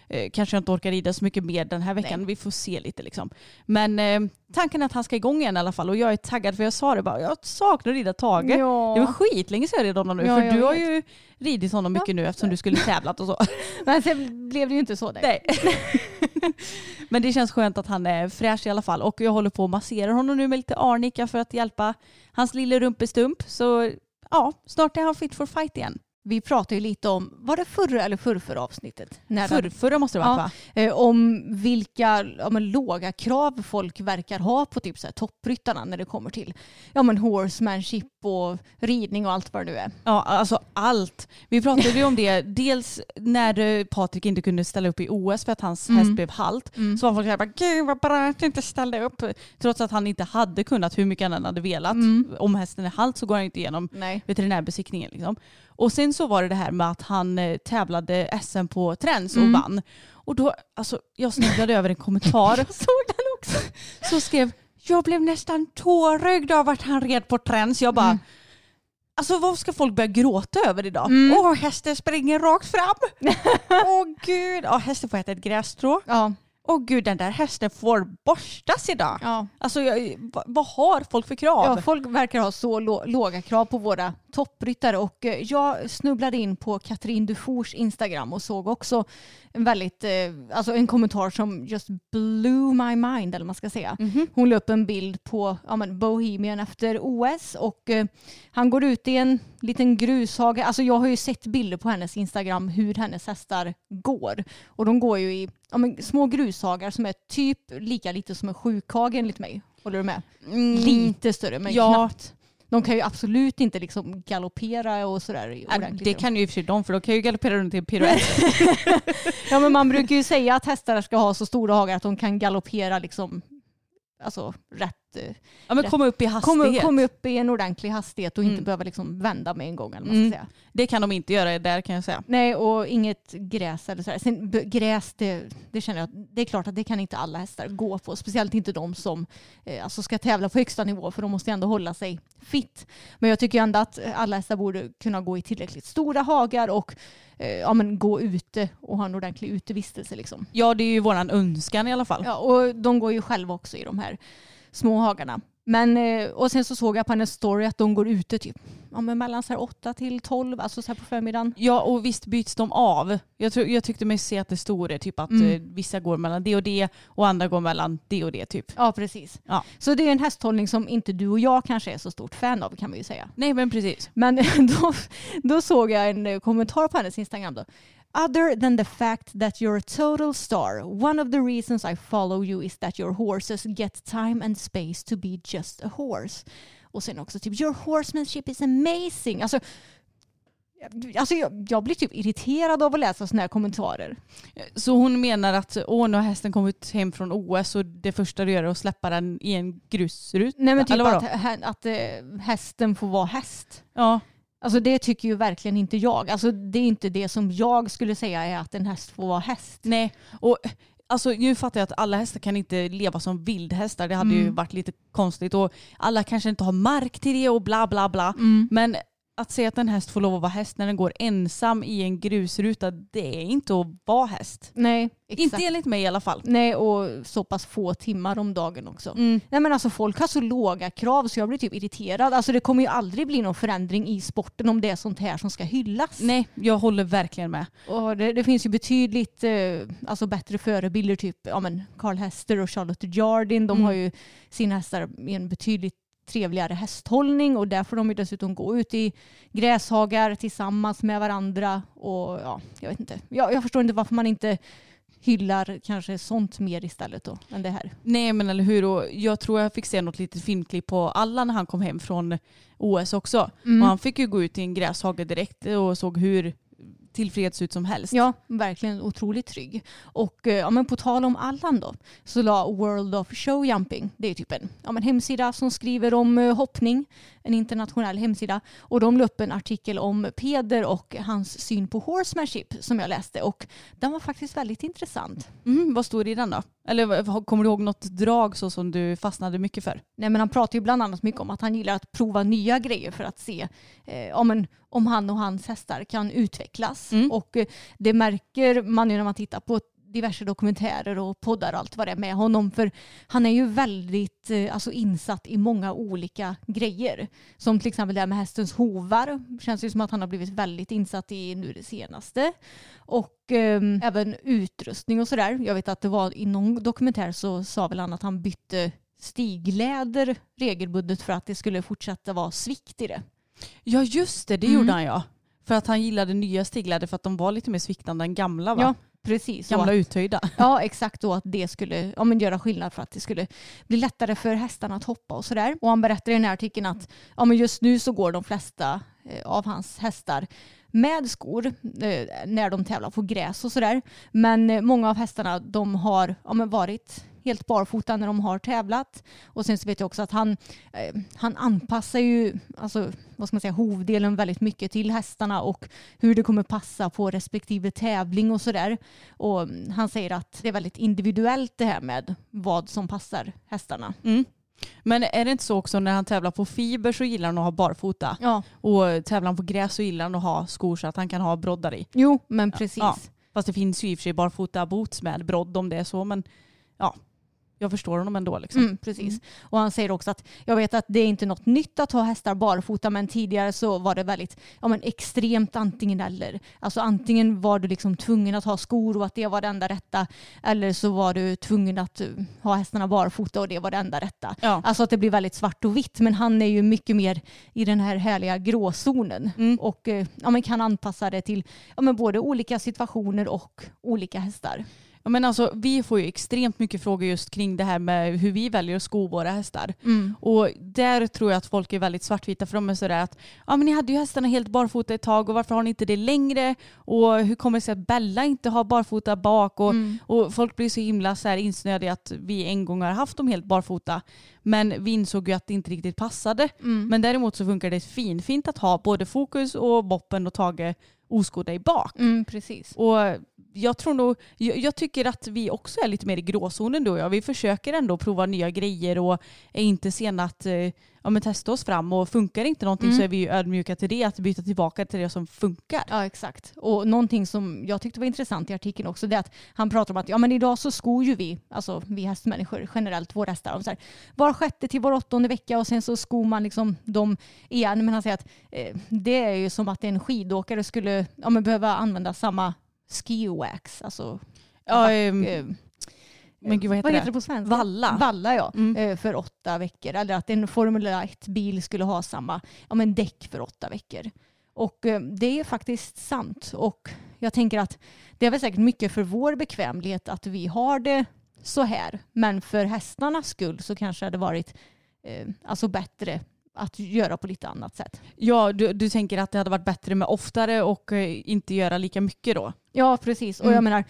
eh, kanske jag inte orkar rida så mycket mer den här veckan. Nej. Vi får se lite liksom. Men eh, tanken är att han ska igång igen i alla fall. Och jag är taggad för jag sa det bara, jag saknar att rida Tage. Ja. Det var skitlänge sedan jag red honom nu. Ja, för du har vet. ju ridit honom mycket nu eftersom du skulle tävlat och så. [LAUGHS] Men sen blev det ju inte så. Där. Nej. [LAUGHS] Men det känns skönt att han är fräsch i alla fall. Och jag håller på att massera honom nu med lite arnika för att hjälpa hans lilla rumpestump. Så ja, snart är han fit for fight igen. Vi pratade ju lite om, var det förra eller förrförra avsnittet? När Förr, förra måste det vara Ja. va? eh, om vilka ja, men, låga krav folk verkar ha på typ så här, toppryttarna när det kommer till ja, men, horsemanship och ridning och allt vad det nu är. Ja, alltså allt. Vi pratade ju om det. [LAUGHS] Dels när Patrik inte kunde ställa upp i OS för att hans häst blev halt. Så var folk såhär, gud vad bra att inte ställde upp. Trots att han inte hade kunnat hur mycket han hade velat. Om hästen är halt så går han inte igenom Nej. veterinärbesiktningen. Liksom. Och sen så var det det här med att han eh, tävlade SM på träns och vann. Och då, alltså jag snubblade över en kommentar. [LAUGHS] Jag såg den också. Så skrev, jag blev nästan tårögd av att han red på träns. Jag bara, Alltså vad ska folk börja gråta över idag? Åh, hästen springer rakt fram. [LAUGHS] Åh gud, ja, hästen får äta ett grässtrå. Ja. Åh gud, den där hästen får borstas idag. Ja. Alltså vad, vad har folk för krav? Ja, folk verkar ha så lå- låga krav på våra toppryttare och eh, jag snubblade in på Katrin Dufours Instagram och såg också en väldigt, eh, alltså en kommentar som just blew my mind eller man ska säga. Hon la upp en bild på ja, men Bohemian efter OS och eh, han går ut i en liten grushage. Alltså jag har ju sett bilder på hennes Instagram hur hennes hästar går och de går ju i ja, men små grushagar som är typ lika lite som en sjukhage enligt mig. Håller du med? Lite större men Mm. Ja. knappt. De kan ju absolut inte liksom galoppera och sådär. Ordentligt. det kan ju i och för sig de för de kan ju galoppera runt i en piruett. [LAUGHS] Ja men man brukar ju säga att hästar ska ha så stora hagar att de kan galoppera liksom alltså rätt. Eh, Ja men komma upp i hastighet. Komma kom upp i en ordentlig hastighet och inte Mm. behöva liksom vända med en gång. Eller Mm. säga. Det kan de inte göra där kan jag säga. Nej och inget gräs eller sådär. Sen, gräs det, det känner jag det är klart att det kan inte alla hästar gå på. Speciellt inte de som eh, alltså ska tävla på högsta nivå för de måste ändå hålla sig fit. Men jag tycker ändå att alla hästar borde kunna gå i tillräckligt stora hagar och eh, ja, men gå ute och ha en ordentlig utevistelse. Liksom. Ja det är ju våran önskan i alla fall. Ja, och de går ju själva också i de här små hagarna. Men, eh, och sen så såg jag på hennes story att de går ute typ ja, men mellan så här 8 till 12, alltså så här på förmiddagen. Ja och visst byts de av. Jag, tror, jag tyckte mig se att det stod det typ att Mm. eh, vissa går mellan det och det och andra går mellan det och det typ. Ja, precis. Ja. Så det är en hästhållning som inte du och jag kanske är så stort fan av kan man ju säga. Nej men precis. Men [LAUGHS] då, då såg jag en eh, kommentar på hennes Instagram då. Other than the fact that you're a total star, one of the reasons I follow you is that your horses get time and space to be just a horse. Och sen också typ your horsemanship is amazing. Alltså, alltså jag, jag blir typ irriterad av att läsa sådana här kommentarer. Så hon menar att åh, nu har hästen kommit hem från OS och det första du gör är att släppa den i en grusrut. Nej men typ att, att eh, hästen får vara häst. Ja. Alltså det tycker ju verkligen inte jag. Alltså det är inte det som jag skulle säga är att en häst får vara häst. Nej, och alltså, nu fattar jag att alla hästar kan inte leva som vildhästar. Det hade ju Mm. varit lite konstigt och alla kanske inte har mark till det och bla bla bla. Mm. Men att säga att en häst får lov att vara häst när den går ensam i en grusruta, det är inte att vara häst. Nej, exakt. Inte enligt mig i alla fall. Nej, och så pass få timmar om dagen också. Mm. Nej men alltså folk har så låga krav så jag blir typ irriterad. Alltså det kommer ju aldrig bli någon förändring i sporten om det är sånt här som ska hyllas. Nej, jag håller verkligen med. Och det, det finns ju betydligt eh, alltså bättre förebilder, typ ja, men Carl Hester och Charlotte Jardin. De Mm. har ju sina hästar i en betydligt trevligare hästhållning och där får de ju dessutom gå ut i gräshagar tillsammans med varandra. Och ja, jag vet inte. Jag, jag förstår inte varför man inte hyllar kanske sånt mer istället då än det här. Nej men eller hur, och jag tror jag fick se något litet filmklipp på Allan när han kom hem från OS också. Mm. Och han fick ju gå ut i en gräshage direkt och såg hur tillfreds ut som helst. Ja, verkligen otroligt trygg. Och eh, ja, men på tal om Allan då, så la World of Showjumping, det är typ en ja, men hemsida som skriver om eh, hoppning, en internationell hemsida. Och de la upp en artikel om Peder och hans syn på horsemanship som jag läste. Och den var faktiskt väldigt intressant. Mm, vad stod det i den då? Eller kommer du ihåg något drag så som du fastnade mycket för? Nej, men han pratar ju bland annat mycket om att han gillar att prova nya grejer för att se eh, ja, men, om han och hans hästar kan utvecklas. Mm. Och eh, det märker man ju när man tittar på diverse dokumentärer och poddar och allt vad det är med honom. För han är ju väldigt eh, alltså, insatt i många olika grejer. Som till exempel det här med hästens hovar. Känns ju som att han har blivit väldigt insatt i nu det senaste. Och eh, även utrustning och sådär. Jag vet att det var i någon dokumentär så sa väl han att han bytte stigläder regelbundet för att det skulle fortsätta vara svikt i det. Ja just det, det Mm. gjorde han ja. För att han gillade nya stigläder för att de var lite mer sviktande än gamla va? Ja, precis. Och Gamla att- uthöjda. [LAUGHS] Ja, exakt. då att det skulle ja, men göra skillnad för att det skulle bli lättare för hästarna att hoppa och sådär. Och han berättar i den här artikeln att ja, men just nu så går de flesta eh, av hans hästar med skor eh, när de tävlar på gräs och sådär. Men eh, många av hästarna de har ja, men varit helt barfota när de har tävlat. Och sen så vet jag också att han, eh, han anpassar ju alltså, vad ska man säga, hovdelen väldigt mycket till hästarna och hur det kommer passa på respektive tävling och sådär. Och han säger att det är väldigt individuellt det här med vad som passar hästarna. Mm. Men är det inte så också när han tävlar på fiber så gillar han att ha barfota. Ja, Och tävlar han på gräs så gillar han att ha skor så att han kan ha broddar i. jo men precis. Ja. Fast det finns ju i och för sig barfota boots med brodd om det är så. Men ja, jag förstår honom ändå. Liksom. Mm, precis. Och han säger också att jag vet att det är inte något nytt att ha hästar barfota men tidigare så var det väldigt ja, men extremt antingen eller. Alltså antingen var du liksom tvungen att ha skor och att det var det enda rätta eller så var du tvungen att uh, ha hästarna barfota och det var det enda rätta. Ja. Alltså att det blir väldigt svart och vitt men han är ju mycket mer i den här härliga gråzonen Mm. och eh, ja, men kan anpassa det till ja, men både olika situationer och olika hästar. Ja, men alltså, vi får ju extremt mycket frågor just kring det här med hur vi väljer att sko våra hästar. Och där tror jag att folk är väldigt svartvita för de är sådär att ja men ni hade ju hästarna helt barfota ett tag och varför har ni inte det längre? Och hur kommer det sig att Bella inte har barfota bak? Och, Mm. och folk blir så himla så här insnöade att vi en gång har haft dem helt barfota. Men vi insåg ju att det inte riktigt passade. Mm. Men däremot så funkar det fin, fint att ha både fokus och boppen och Tage oskodda i bak. Mm, precis. Och jag tror nog, jag, jag tycker att vi också är lite mer i gråzonen du och jag. Vi försöker ändå prova nya grejer och är inte sena att eh, ja, men testa oss fram. Och funkar inte någonting Mm. så är vi ju ödmjuka till det, att byta tillbaka till det som funkar. Ja exakt. Och någonting som jag tyckte var intressant i artikeln också det är att han pratar om att ja, men idag så skor ju vi, alltså vi hästmänniskor generellt, våra hästar om så här, var sjätte till var åttonde vecka och sen så skor man liksom dem igen. Men han säger att eh, det är ju som att en skidåkare skulle ja, men behöva använda samma ski wax, alltså Ja, ehm, eh, men gud vad heter vad det? heter det på svenska? Valla. Valla ja, Mm. eh, för åtta veckor. Eller att en Formel 1-bil skulle ha samma ja, men däck för åtta veckor. Och eh, det är faktiskt sant. Och jag tänker att det är väl säkert mycket för vår bekvämlighet att vi har det så här. Men för hästarnas skull så kanske det hade varit eh, alltså bättre att göra på lite annat sätt. Ja, du, du tänker att det hade varit bättre med oftare och eh, inte göra lika mycket då? Ja, precis. Och Mm. jag menar,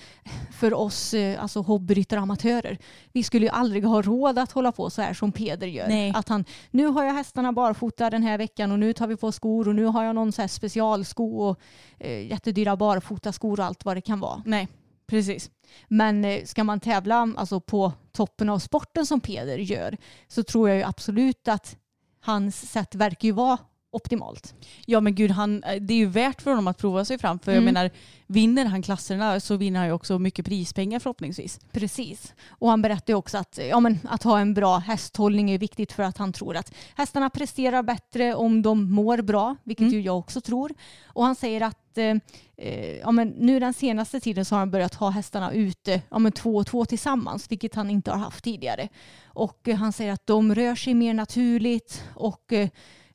för oss eh, alltså hobbyryttare och amatörer, vi skulle ju aldrig ha råd att hålla på så här som Peder gör. Nej. Att han, nu har jag hästarna barfota den här veckan och nu tar vi på skor och nu har jag någon så här specialsko och eh, jättedyra barfotaskor och allt vad det kan vara. Nej, precis. Men eh, ska man tävla alltså, på toppen av sporten som Peder gör så tror jag ju absolut att hans sätt verkar ju vara optimalt. Ja men gud, han, eh, det är ju värt för honom att prova sig fram. För jag Mm. menar, vinner han klasserna så vinner han ju också mycket prispengar förhoppningsvis. Precis. Och han berättade ju också att, ja, men, att ha en bra hästhållning är viktigt för att han tror att hästarna presterar bättre om de mår bra, vilket Mm. ju jag också tror. Och han säger att eh, eh, ja, men, nu den senaste tiden så har han börjat ha hästarna ute ja, men, två och två tillsammans, vilket han inte har haft tidigare. Och han säger att de rör sig mer naturligt och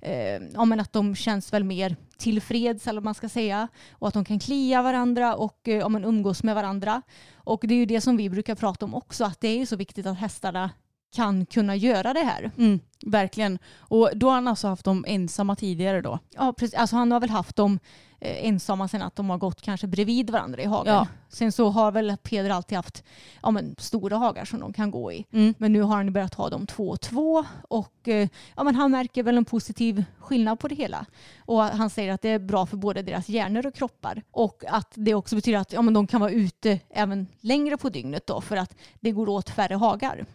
eh, ja, men att de känns väl mer tillfreds eller vad man ska säga och att de kan klia varandra och eh, ja, men umgås med varandra. Och det är ju det som vi brukar prata om också, att det är ju så viktigt att hästarna kan kunna göra det här. Mm, verkligen. Och då har han alltså haft dem ensamma tidigare då. Ja, precis. Alltså han har väl haft dem ensamma sen att de har gått kanske bredvid varandra i hagen. Ja. Sen så har väl Peder alltid haft ja, men, stora hagar som de kan gå i. Mm. Men nu har han börjat ha dem två och två och eh, ja, men han märker väl en positiv skillnad på det hela. Och han säger att det är bra för både deras hjärnor och kroppar och att det också betyder att ja, men de kan vara ute även längre på dygnet då för att det går åt färre hagar.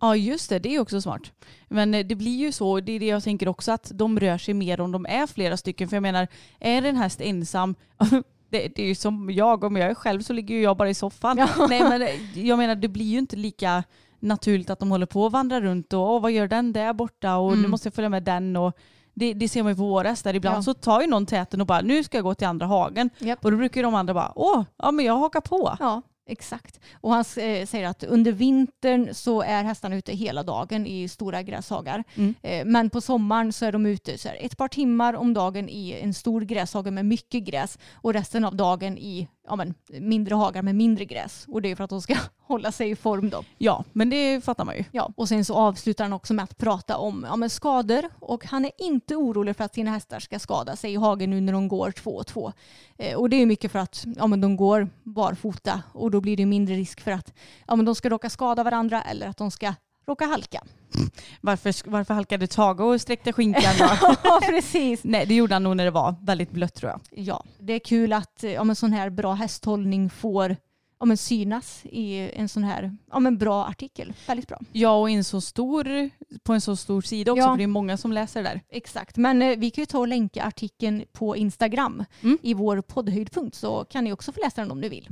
Ja just det, det är också smart. Men eh, det blir ju så, det är det jag tänker också, att de rör sig mer om de är flera stycken. För jag menar, är en häst ensam, [LAUGHS] det, det är ju som jag, om jag är själv så ligger ju jag bara i soffan. [LAUGHS] Nej men eh, jag menar det blir ju inte lika naturligt att de håller på och vandrar runt och Åh, vad gör den där borta och nu Mm. måste jag följa med den. Och det, det ser man ju på våra hästar. Ibland Ja. så tar ju någon täten och bara nu ska jag gå till andra hagen. Japp. Och då brukar ju de andra bara åh, ja men jag hakar på. Ja, exakt. Och han eh, säger att under vintern så är hästarna ute hela dagen i stora gräshagar. Mm. Eh, men på sommaren så är de ute så ett par timmar om dagen i en stor gräshage med mycket gräs och resten av dagen i ja, men, mindre hagar med mindre gräs. Och det är för att de ska [LAUGHS] hålla sig i form då. Ja, men det fattar man ju. Ja, och sen så avslutar han också med att prata om ja, men skador och han är inte orolig för att sina hästar ska skada sig i hagen nu när de går två och två. Eh, och det är mycket för att ja, men de går barfota och då blir det mindre risk för att ja, men de ska råka skada varandra eller att de ska råka halka. Varför, varför halkade Tage och sträckte skinkan då? [LAUGHS] Ja, precis. Nej, det gjorde han nog när det var väldigt blött tror jag. Ja, det är kul att ja, men sån här bra hästhållning får ja, men synas i en sån här ja, men bra artikel. Väldigt bra. Ja, och en så stor, på en så stor sida också, Ja. för det är många som läser där. Exakt, men eh, vi kan ju ta och länka artikeln på Instagram Mm. i vår poddhöjdpunkt så kan ni också få läsa den om ni vill.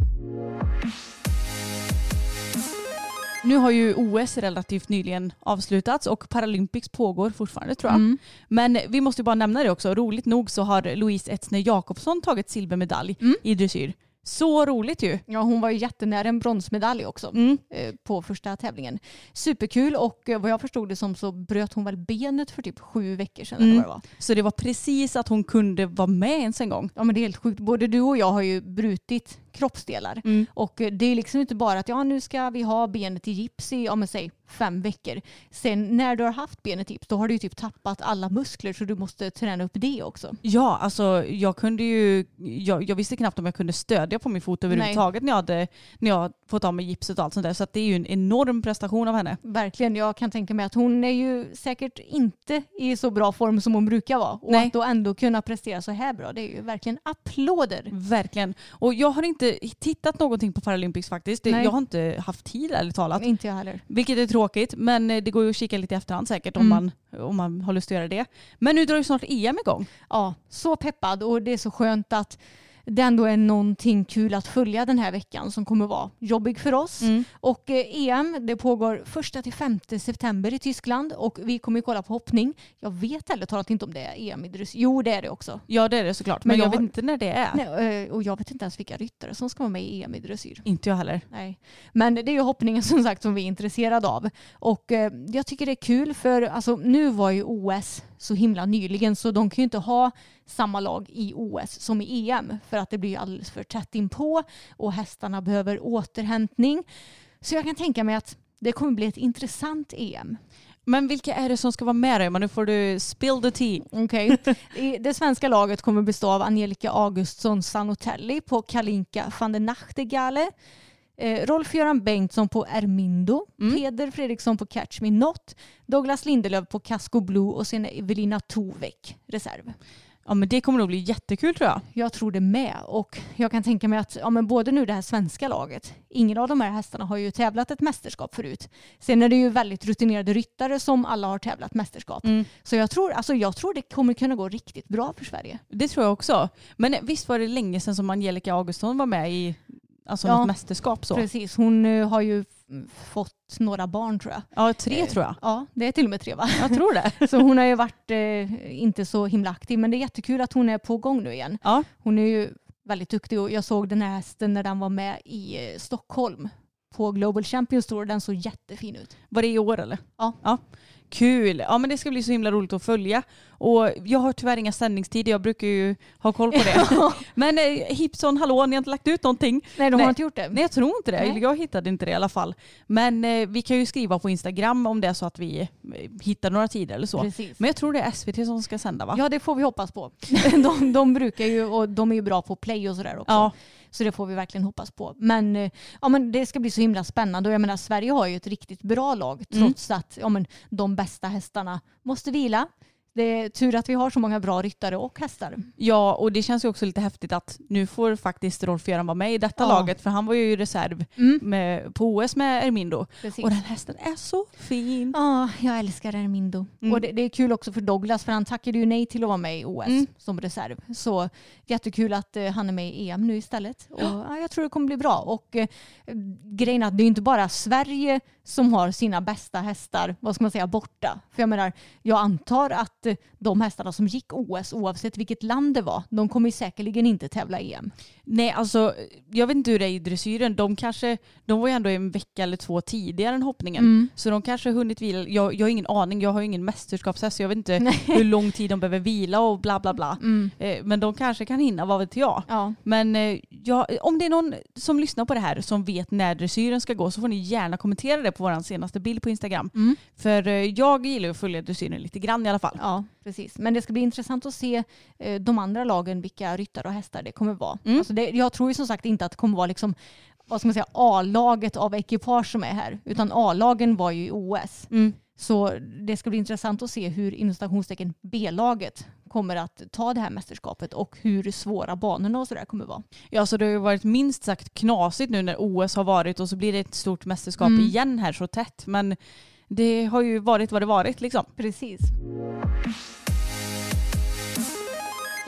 Nu har ju OS relativt nyligen avslutats och Paralympics pågår fortfarande tror jag. Mm. Men vi måste ju bara nämna det också. Roligt nog så har Louise Etzner Jakobsson tagit silvermedalj Mm. i dressyr. Så roligt ju. Ja, hon var ju jättenära en bronsmedalj också Mm. eh, på första tävlingen. Superkul och eh, vad jag förstod det som så bröt hon väl benet för typ sju veckor sedan. Mm. Eller vad det var. Så det var precis att hon kunde vara med ens en gång. Ja men det är helt sjukt. Både du och jag har ju brutit kroppsdelar. Mm. Och eh, det är liksom inte bara att ja, nu ska vi ha benet i gips i ja, men säg fem veckor. Sen när du har haft benet gips då har du ju typ tappat alla muskler så du måste träna upp det också. Ja, alltså jag kunde ju, jag, jag visste knappt om jag kunde stödja på min fot överhuvudtaget när jag, hade, när jag fått av mig gipset och allt sånt där. Så att det är ju en enorm prestation av henne. Verkligen, jag kan tänka mig att hon är ju säkert inte i så bra form som hon brukar vara. Och Nej. att då ändå kunna prestera så här bra, det är ju verkligen applåder. Verkligen. Och jag har inte tittat någonting på Paralympics faktiskt. Det, jag har inte haft tid ärligt talat. Inte jag heller. Vilket är tråkigt, men eh, det går ju att kika lite i efterhand säkert om, Mm. man, om man har lust att göra det. Men nu drar ju snart EM igång. Ja, så peppad och det är så skönt att det ändå är någonting kul att följa den här veckan som kommer vara jobbig för oss. Mm. Och eh, EM det pågår 1-5 september i Tyskland och vi kommer kolla på hoppning. Jag vet heller talat inte om det är EM i dressyr. Jo det är det också. Ja det är det såklart, men, Men jag, jag vet har- inte när det är. Nej, eh, och jag vet inte ens vilka ryttare som ska vara med i EM i dressyr. Inte jag heller. Nej. Men det är ju hoppningen som sagt som vi är intresserade av. Och eh, jag tycker det är kul för alltså, nu var ju OS så himla nyligen så de kan ju inte ha samma lag i OS som i EM för att det blir alldeles för tätt inpå och hästarna behöver återhämtning. Så jag kan tänka mig att det kommer bli ett intressant EM. Men vilka är det som ska vara med då? Emma? Nu får du spill the tea. I Det svenska laget kommer bestå av Angelica Augustsson Sanotelli på Kalinka van der Nachtigale. Eh, Rolf-Göran Bengtsson på Ermindo. Mm. Peder Fredriksson på Catch Me Not. Douglas Lindelöf på Casco Blue och sen Evelina Tovek, reserv. Ja men det kommer nog bli jättekul tror jag. Jag tror det med. Och jag kan tänka mig att ja, men både nu det här svenska laget, ingen av de här hästarna har ju tävlat ett mästerskap förut. Sen är det ju väldigt rutinerade ryttare som alla har tävlat mästerskap. Mm. Så jag tror, alltså, jag tror det kommer kunna gå riktigt bra för Sverige. Det tror jag också. Men visst var det länge sedan som Angelica Augustsson var med i alltså, Ja. något mästerskap så? Precis, hon eh, har ju fått några barn tror jag. Ja, tre tror jag. Ja, det är till och med tre va? [LAUGHS] Jag tror det. [LAUGHS] Så hon har ju varit eh, inte så himla aktiv men det är jättekul att hon är på gång nu igen. Ja. Hon är ju väldigt duktig och jag såg den här hästen när den var med i eh, Stockholm på Global Champions Tour. Den såg jättefin ut. Var det i år eller? Ja. ja. Kul! Ja men det ska bli så himla roligt att följa. Och jag har tyvärr inga sändningstider, jag brukar ju ha koll på det. [LAUGHS] men eh, Hipson, hallå, ni har inte lagt ut någonting? Nej, de Nej. har inte gjort det. Nej jag tror inte det, Nej. jag hittade inte det i alla fall. Men eh, vi kan ju skriva på Instagram om det är så att vi eh, hittar några tider eller så. Precis. Men jag tror det är SVT som ska sända va? Ja, det får vi hoppas på. [LAUGHS] De, de brukar ju, och de är ju bra på play och sådär också. Ja. Så det får vi verkligen hoppas på. Men, eh, ja, men det ska bli så himla spännande och jag menar Sverige har ju ett riktigt bra lag Mm. trots att ja, men, de bästa hästarna måste vila. Det är tur att vi har så många bra ryttare och hästar. Ja, och det känns ju också lite häftigt att nu får faktiskt Rolf-Göran vara med i detta Ja. laget för han var ju i reserv Mm. med, på OS med Ermindo. Precis. Och den hästen är så fin. Ja, jag älskar Ermindo. Mm. Och det, det är kul också för Douglas för han tackade ju nej till att vara med i OS Mm. som reserv. Så jättekul att eh, han är med i EM nu istället. Och, ja, jag tror det kommer bli bra. Och eh, grejen är att det är inte bara Sverige som har sina bästa hästar, vad ska man säga, borta. För jag menar, jag antar att eh, de hästarna som gick OS, oavsett vilket land det var, de kommer säkerligen inte tävla i EM. Nej, alltså jag vet inte hur det är i dressyren. De kanske, de var ju ändå en vecka eller två tidigare än hoppningen. Mm. Så de kanske har hunnit vila. Jag, jag har ingen aning, jag har ju ingen mästerskapshäst så jag vet inte [LAUGHS] hur lång tid de behöver vila och bla bla bla. Mm. Eh, Men de kanske kan hinna, vad vet jag. Ja. Men eh, ja, om det är någon som lyssnar på det här som vet när dressyren ska gå så får ni gärna kommentera det på vår senaste bild på Instagram. Mm. För eh, jag gillar att följa dressyren lite grann i alla fall. Ja, precis. Men det ska bli intressant att se eh, de andra lagen, vilka ryttare och hästar det kommer vara. Mm. Alltså det, jag tror ju som sagt inte att det kommer vara liksom, vad ska man säga, A-laget av ekipage som är här. Utan A-lagen var ju i OS. Mm. Så det ska bli intressant att se hur inom B-laget kommer att ta det här mästerskapet och hur svåra banorna och sådär kommer vara. Ja, så det har ju varit minst sagt knasigt nu när OS har varit och så blir det ett stort mästerskap Mm. igen här så tätt. Men det har ju varit vad det varit liksom. Precis.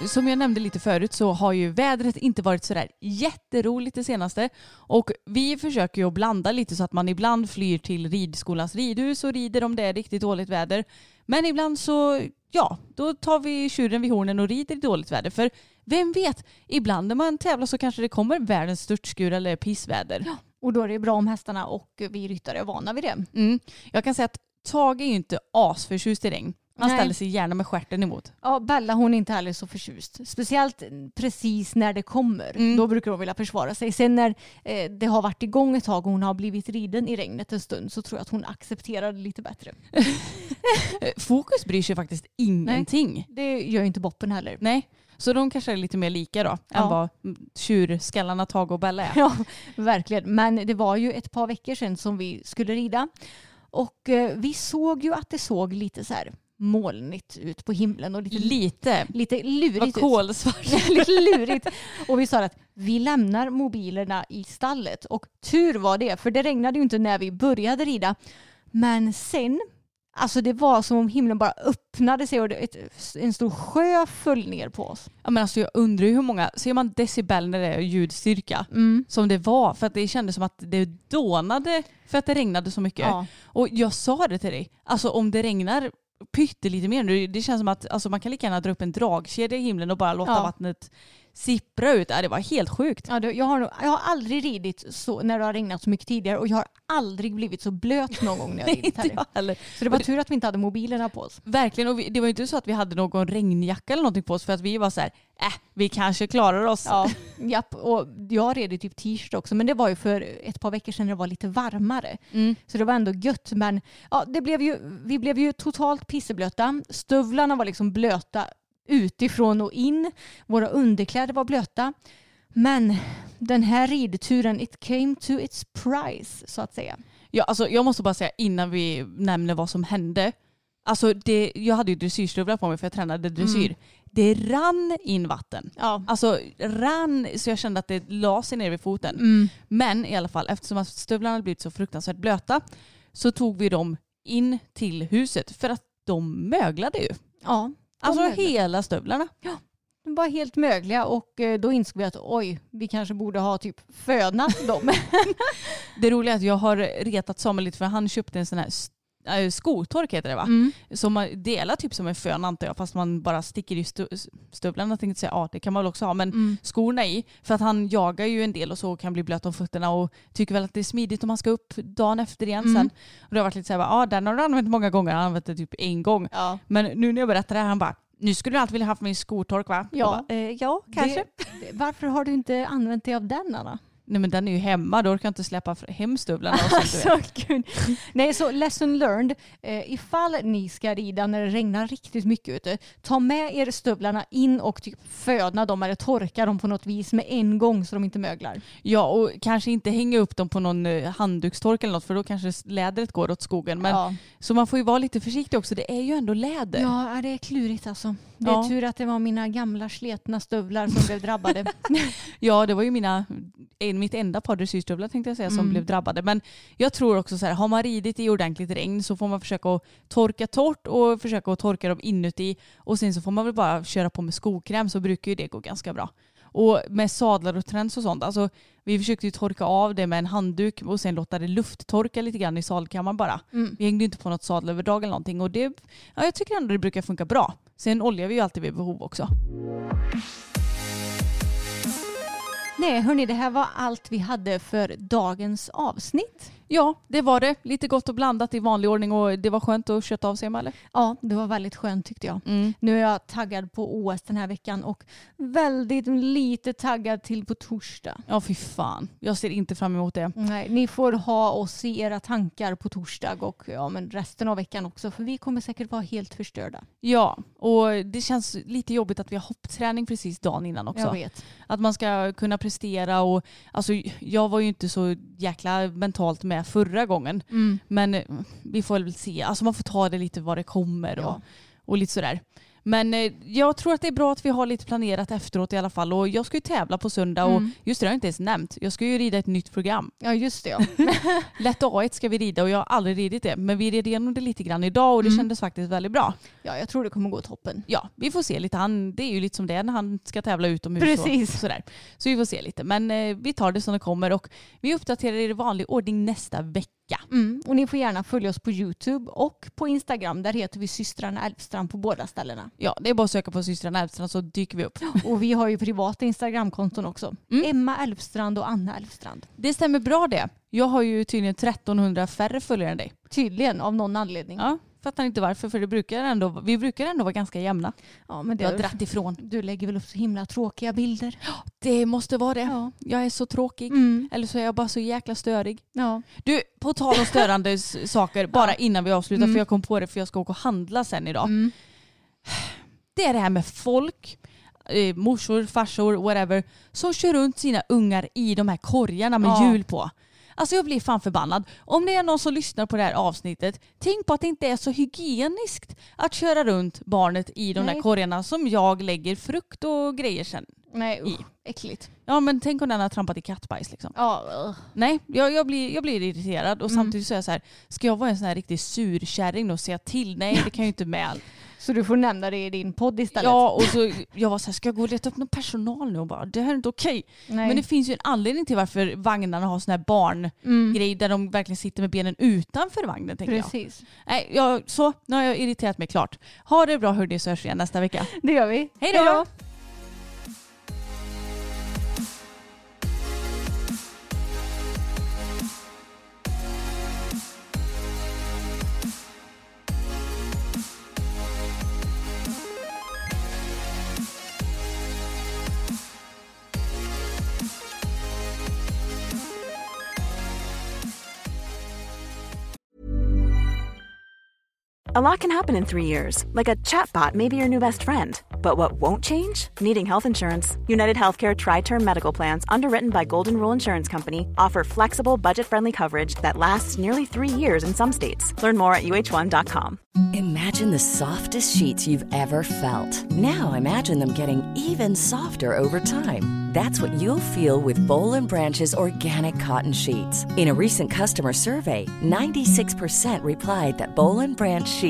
Som jag nämnde lite förut så har ju vädret inte varit sådär jätteroligt det senaste. Och vi försöker ju att blanda lite så att man ibland flyr till ridskolans ridhus och rider om det är riktigt dåligt väder. Men ibland så, ja, då tar vi tjuren vid hornen och rider i dåligt väder. För vem vet, ibland när man tävlar så kanske det kommer världens störtskur eller pissväder. Och då är det bra om hästarna och vi ryttare är vana vid det. Mm. Jag kan säga att Tage är ju inte asförtjust i regn. Han Nej. ställer sig gärna med stjärten emot. Ja, Bella hon är inte heller så förtjust. Speciellt precis när det kommer. Mm. Då brukar hon vilja försvara sig. Sen när eh, det har varit igång ett tag och hon har blivit riden i regnet en stund så tror jag att hon accepterar det lite bättre. [LAUGHS] Fokus bryr sig faktiskt ingenting. Det gör ju inte Boppen heller. Nej, så de kanske är lite mer lika då Ja. än vad tjurskallarna Tage och Bella är. [LAUGHS] Ja, verkligen. Men det var ju ett par veckor sedan som vi skulle rida. Och eh, vi såg ju att det såg lite så här molnigt ut på himlen och lite, Lite. lite Vad lurigt ut. kolsvart. [LAUGHS] lite lurigt. Och vi sa att vi lämnar mobilerna i stallet. Och tur var det, för det regnade ju inte när vi började rida. Men sen, alltså det var som om himlen bara öppnade sig och ett, en stor sjö föll ner på oss. Ja, men alltså jag undrar ju hur många, ser man decibel när det är ljudstyrka? Mm. Som det var, för att det kändes som att det dånade för att det regnade så mycket. Ja. Och jag sa det till dig, alltså om det regnar pyttelite mer nu, det känns som att alltså, man kan lika gärna dra upp en dragkedja i himlen och bara låta Ja. vattnet sippra ut. Det var helt sjukt. Ja, jag, har, jag har aldrig ridit så när det har regnat så mycket tidigare och jag har aldrig blivit så blöt någon gång när jag [LAUGHS] har ridit jag heller. Så det var tur att vi inte hade mobilerna på oss. Verkligen, och vi, det var ju inte så att vi hade någon regnjacka eller någonting på oss för att vi var så här, äh, vi kanske klarar oss. Ja, japp. Och jag red i typ t-shirt också men det var ju för ett par veckor sedan när det var lite varmare. Mm. Så det var ändå gött. Men ja, det blev ju, vi blev ju totalt pisseblöta. Stövlarna var liksom blöta utifrån och in. Våra underkläder var blöta. Men den här ridturen, it came to its price så att säga. Ja, alltså, jag måste bara säga innan vi nämner vad som hände. Alltså det, jag hade ju dressyrstövlar på mig för jag tränade dressyr. Mm. Det rann in vatten. Ja. Alltså rann så jag kände att det la sig ner vid foten. Mm. Men i alla fall eftersom att stövlarna hade blivit så fruktansvärt blöta så tog vi dem in till huset för att de möglade ju. ja. Alltså hela stövlarna. De var helt mögliga och eh, då insåg vi att oj, vi kanske borde ha typ fönat dem. [LAUGHS] Det roliga är att jag har retat Samuel lite för han köpte en sån här äh, skotork heter det va? Mm. Som man delar typ som en fön antar jag fast man bara sticker i stu- stövlarna tänkte jag säga. Ja det kan man väl också ha men Mm. skorna i. För att han jagar ju en del och så kan bli blöt om fötterna och tycker väl att det är smidigt om man ska upp dagen efter igen Mm. sen. Och det har varit lite såhär, ja den har du använt många gånger, han har använt det typ en gång. Ja. Men nu när jag berättar det här han bara, nu skulle du alltid vilja haft min skotork va? Ja. Bara, eh, ja kanske. Det, [LAUGHS] varför har du inte använt dig av den Anna? Nej men den är ju hemma, då orkar jag inte släppa hem stövlarna. Alltså, gud. Nej, så lesson learned. Eh, ifall ni ska rida när det regnar riktigt mycket ute, ta med er stövlarna in och typ föna dem eller torka dem på något vis med en gång så de inte möglar. Ja och kanske inte hänga upp dem på någon eh, handdukstork eller något för då kanske lädret går åt skogen. Men, ja. Så man får ju vara lite försiktig också, det är ju ändå läder. ja, ja, det är klurigt alltså. Det är Ja. tur att det var mina gamla sletna stövlar som blev drabbade. [LAUGHS] Ja, det var ju mina, en- mitt enda par dressyrstövlar tänkte jag säga som Mm. blev drabbade. Men jag tror också så här, har man ridit i ordentligt regn så får man försöka att torka torrt och försöka att torka dem inuti. Och sen så får man väl bara köra på med skokräm så brukar ju det gå ganska bra. Och med sadlar och träns och sånt, alltså vi försökte ju torka av det med en handduk och sen låta det lufttorka lite grann i sadelkammaren bara. Mm. Vi hängde inte på något sadelöverdrag eller någonting och det, ja, jag tycker ändå det brukar funka bra. Sen oljar vi ju alltid vid behov också. Nej, hörni, det här var allt vi hade för dagens avsnitt. Ja, det var det. Lite gott och blandat i vanlig ordning och det var skönt att köta av sig eller? Ja, det var väldigt skönt tyckte jag. Mm. Nu är jag taggad på OS den här veckan och väldigt lite taggad till på torsdag. Ja, fy fan. Jag ser inte fram emot det. Nej, ni får ha oss i era tankar på torsdag och ja, men resten av veckan också för vi kommer säkert vara helt förstörda. Ja, och det känns lite jobbigt att vi har hoppträning precis dagen innan också. Jag vet. Att man ska kunna prestera och alltså jag var ju inte så jäkla mentalt med förra gången. Mm. Men eh, vi får väl se. Alltså man får ta det lite vad det kommer och, Ja. och lite sådär. Men eh, jag tror att det är bra att vi har lite planerat efteråt i alla fall. Och jag ska ju tävla på söndag och Mm. just det har jag inte ens nämnt. Jag ska ju rida ett nytt program. Ja, just det. Ja. [LAUGHS] Lätt A1 ska vi rida och jag har aldrig ridit det. Men vi red igenom det lite grann idag och det Mm. kändes faktiskt väldigt bra. ja, jag tror det kommer gå toppen. Ja, vi får se lite. Han, det är ju lite som det är när han ska tävla utomhus. Precis. Och sådär. Så vi får se lite. Men eh, vi tar det som det kommer och vi uppdaterar i vanlig ordning nästa vecka. Mm. Och ni får gärna följa oss på Youtube och på Instagram. Där heter vi systrarna Elfstrand på båda ställena. Ja, det är bara att söka på systrarna Elfstrand så dyker vi upp. Och vi har ju privata Instagramkonton också. Mm. Emma Elfstrand och Anna Elfstrand. Det stämmer bra det. Jag har ju tydligen 1300 färre följare än dig. Tydligen av någon anledning. Ja, fattar inte varför för det brukar ändå, vi brukar ändå vara ganska jämna. Ja, men Vi har det, dratt ifrån. du lägger väl upp så himla tråkiga bilder? Det måste vara det. Ja. Jag är så tråkig. Mm. Eller så är jag bara så jäkla störig. ja. Du, på tal om störande saker, bara innan vi avslutar Mm. för jag kom på det för jag ska åka och handla sen idag. Mm. Det är det här med folk, eh, morsor, farsor, whatever, som kör runt sina ungar i de här korgarna med Ja. hjul på. Alltså jag blir fan förbannad. Om det är någon som lyssnar på det här avsnittet, tänk på att det inte är så hygieniskt att köra runt barnet i de Nej. där korgarna som jag lägger frukt och grejer sen. Nej, I. usch, äckligt. Ja men tänk om den har trampat i kattbajs liksom. Ja, ugh. Nej, jag, jag, blir, jag blir irriterad och Mm. samtidigt så är jag så här, ska jag vara en sån här riktig surkärring och säga till? Nej det kan jag ju inte med. Så du får nämna det i din podd istället? Ja och så jag var så här, ska jag gå och leta upp någon personal nu och bara det här är inte okej. Nej. Men det finns ju en anledning till varför vagnarna har sån här barngrej mm. där de verkligen sitter med benen utanför vagnen tänker jag. Precis. Nej, jag. Så, nu har jag irriterat mig klart. Ha det bra hörni så hörs vi igen nästa vecka. Det gör vi. Hej då! A lot can happen in three years, like a chatbot may be your new best friend. But what won't change? Needing health insurance. United Healthcare Tri Term Medical Plans, underwritten by Golden Rule Insurance Company, offer flexible, budget friendly coverage that lasts nearly three years in some states. Learn more at uh1.com. Imagine the softest sheets you've ever felt. Now imagine them getting even softer over time. That's what you'll feel with Bowl and Branch's organic cotton sheets. In a recent customer survey, 96% replied that Bowl and Branch sheets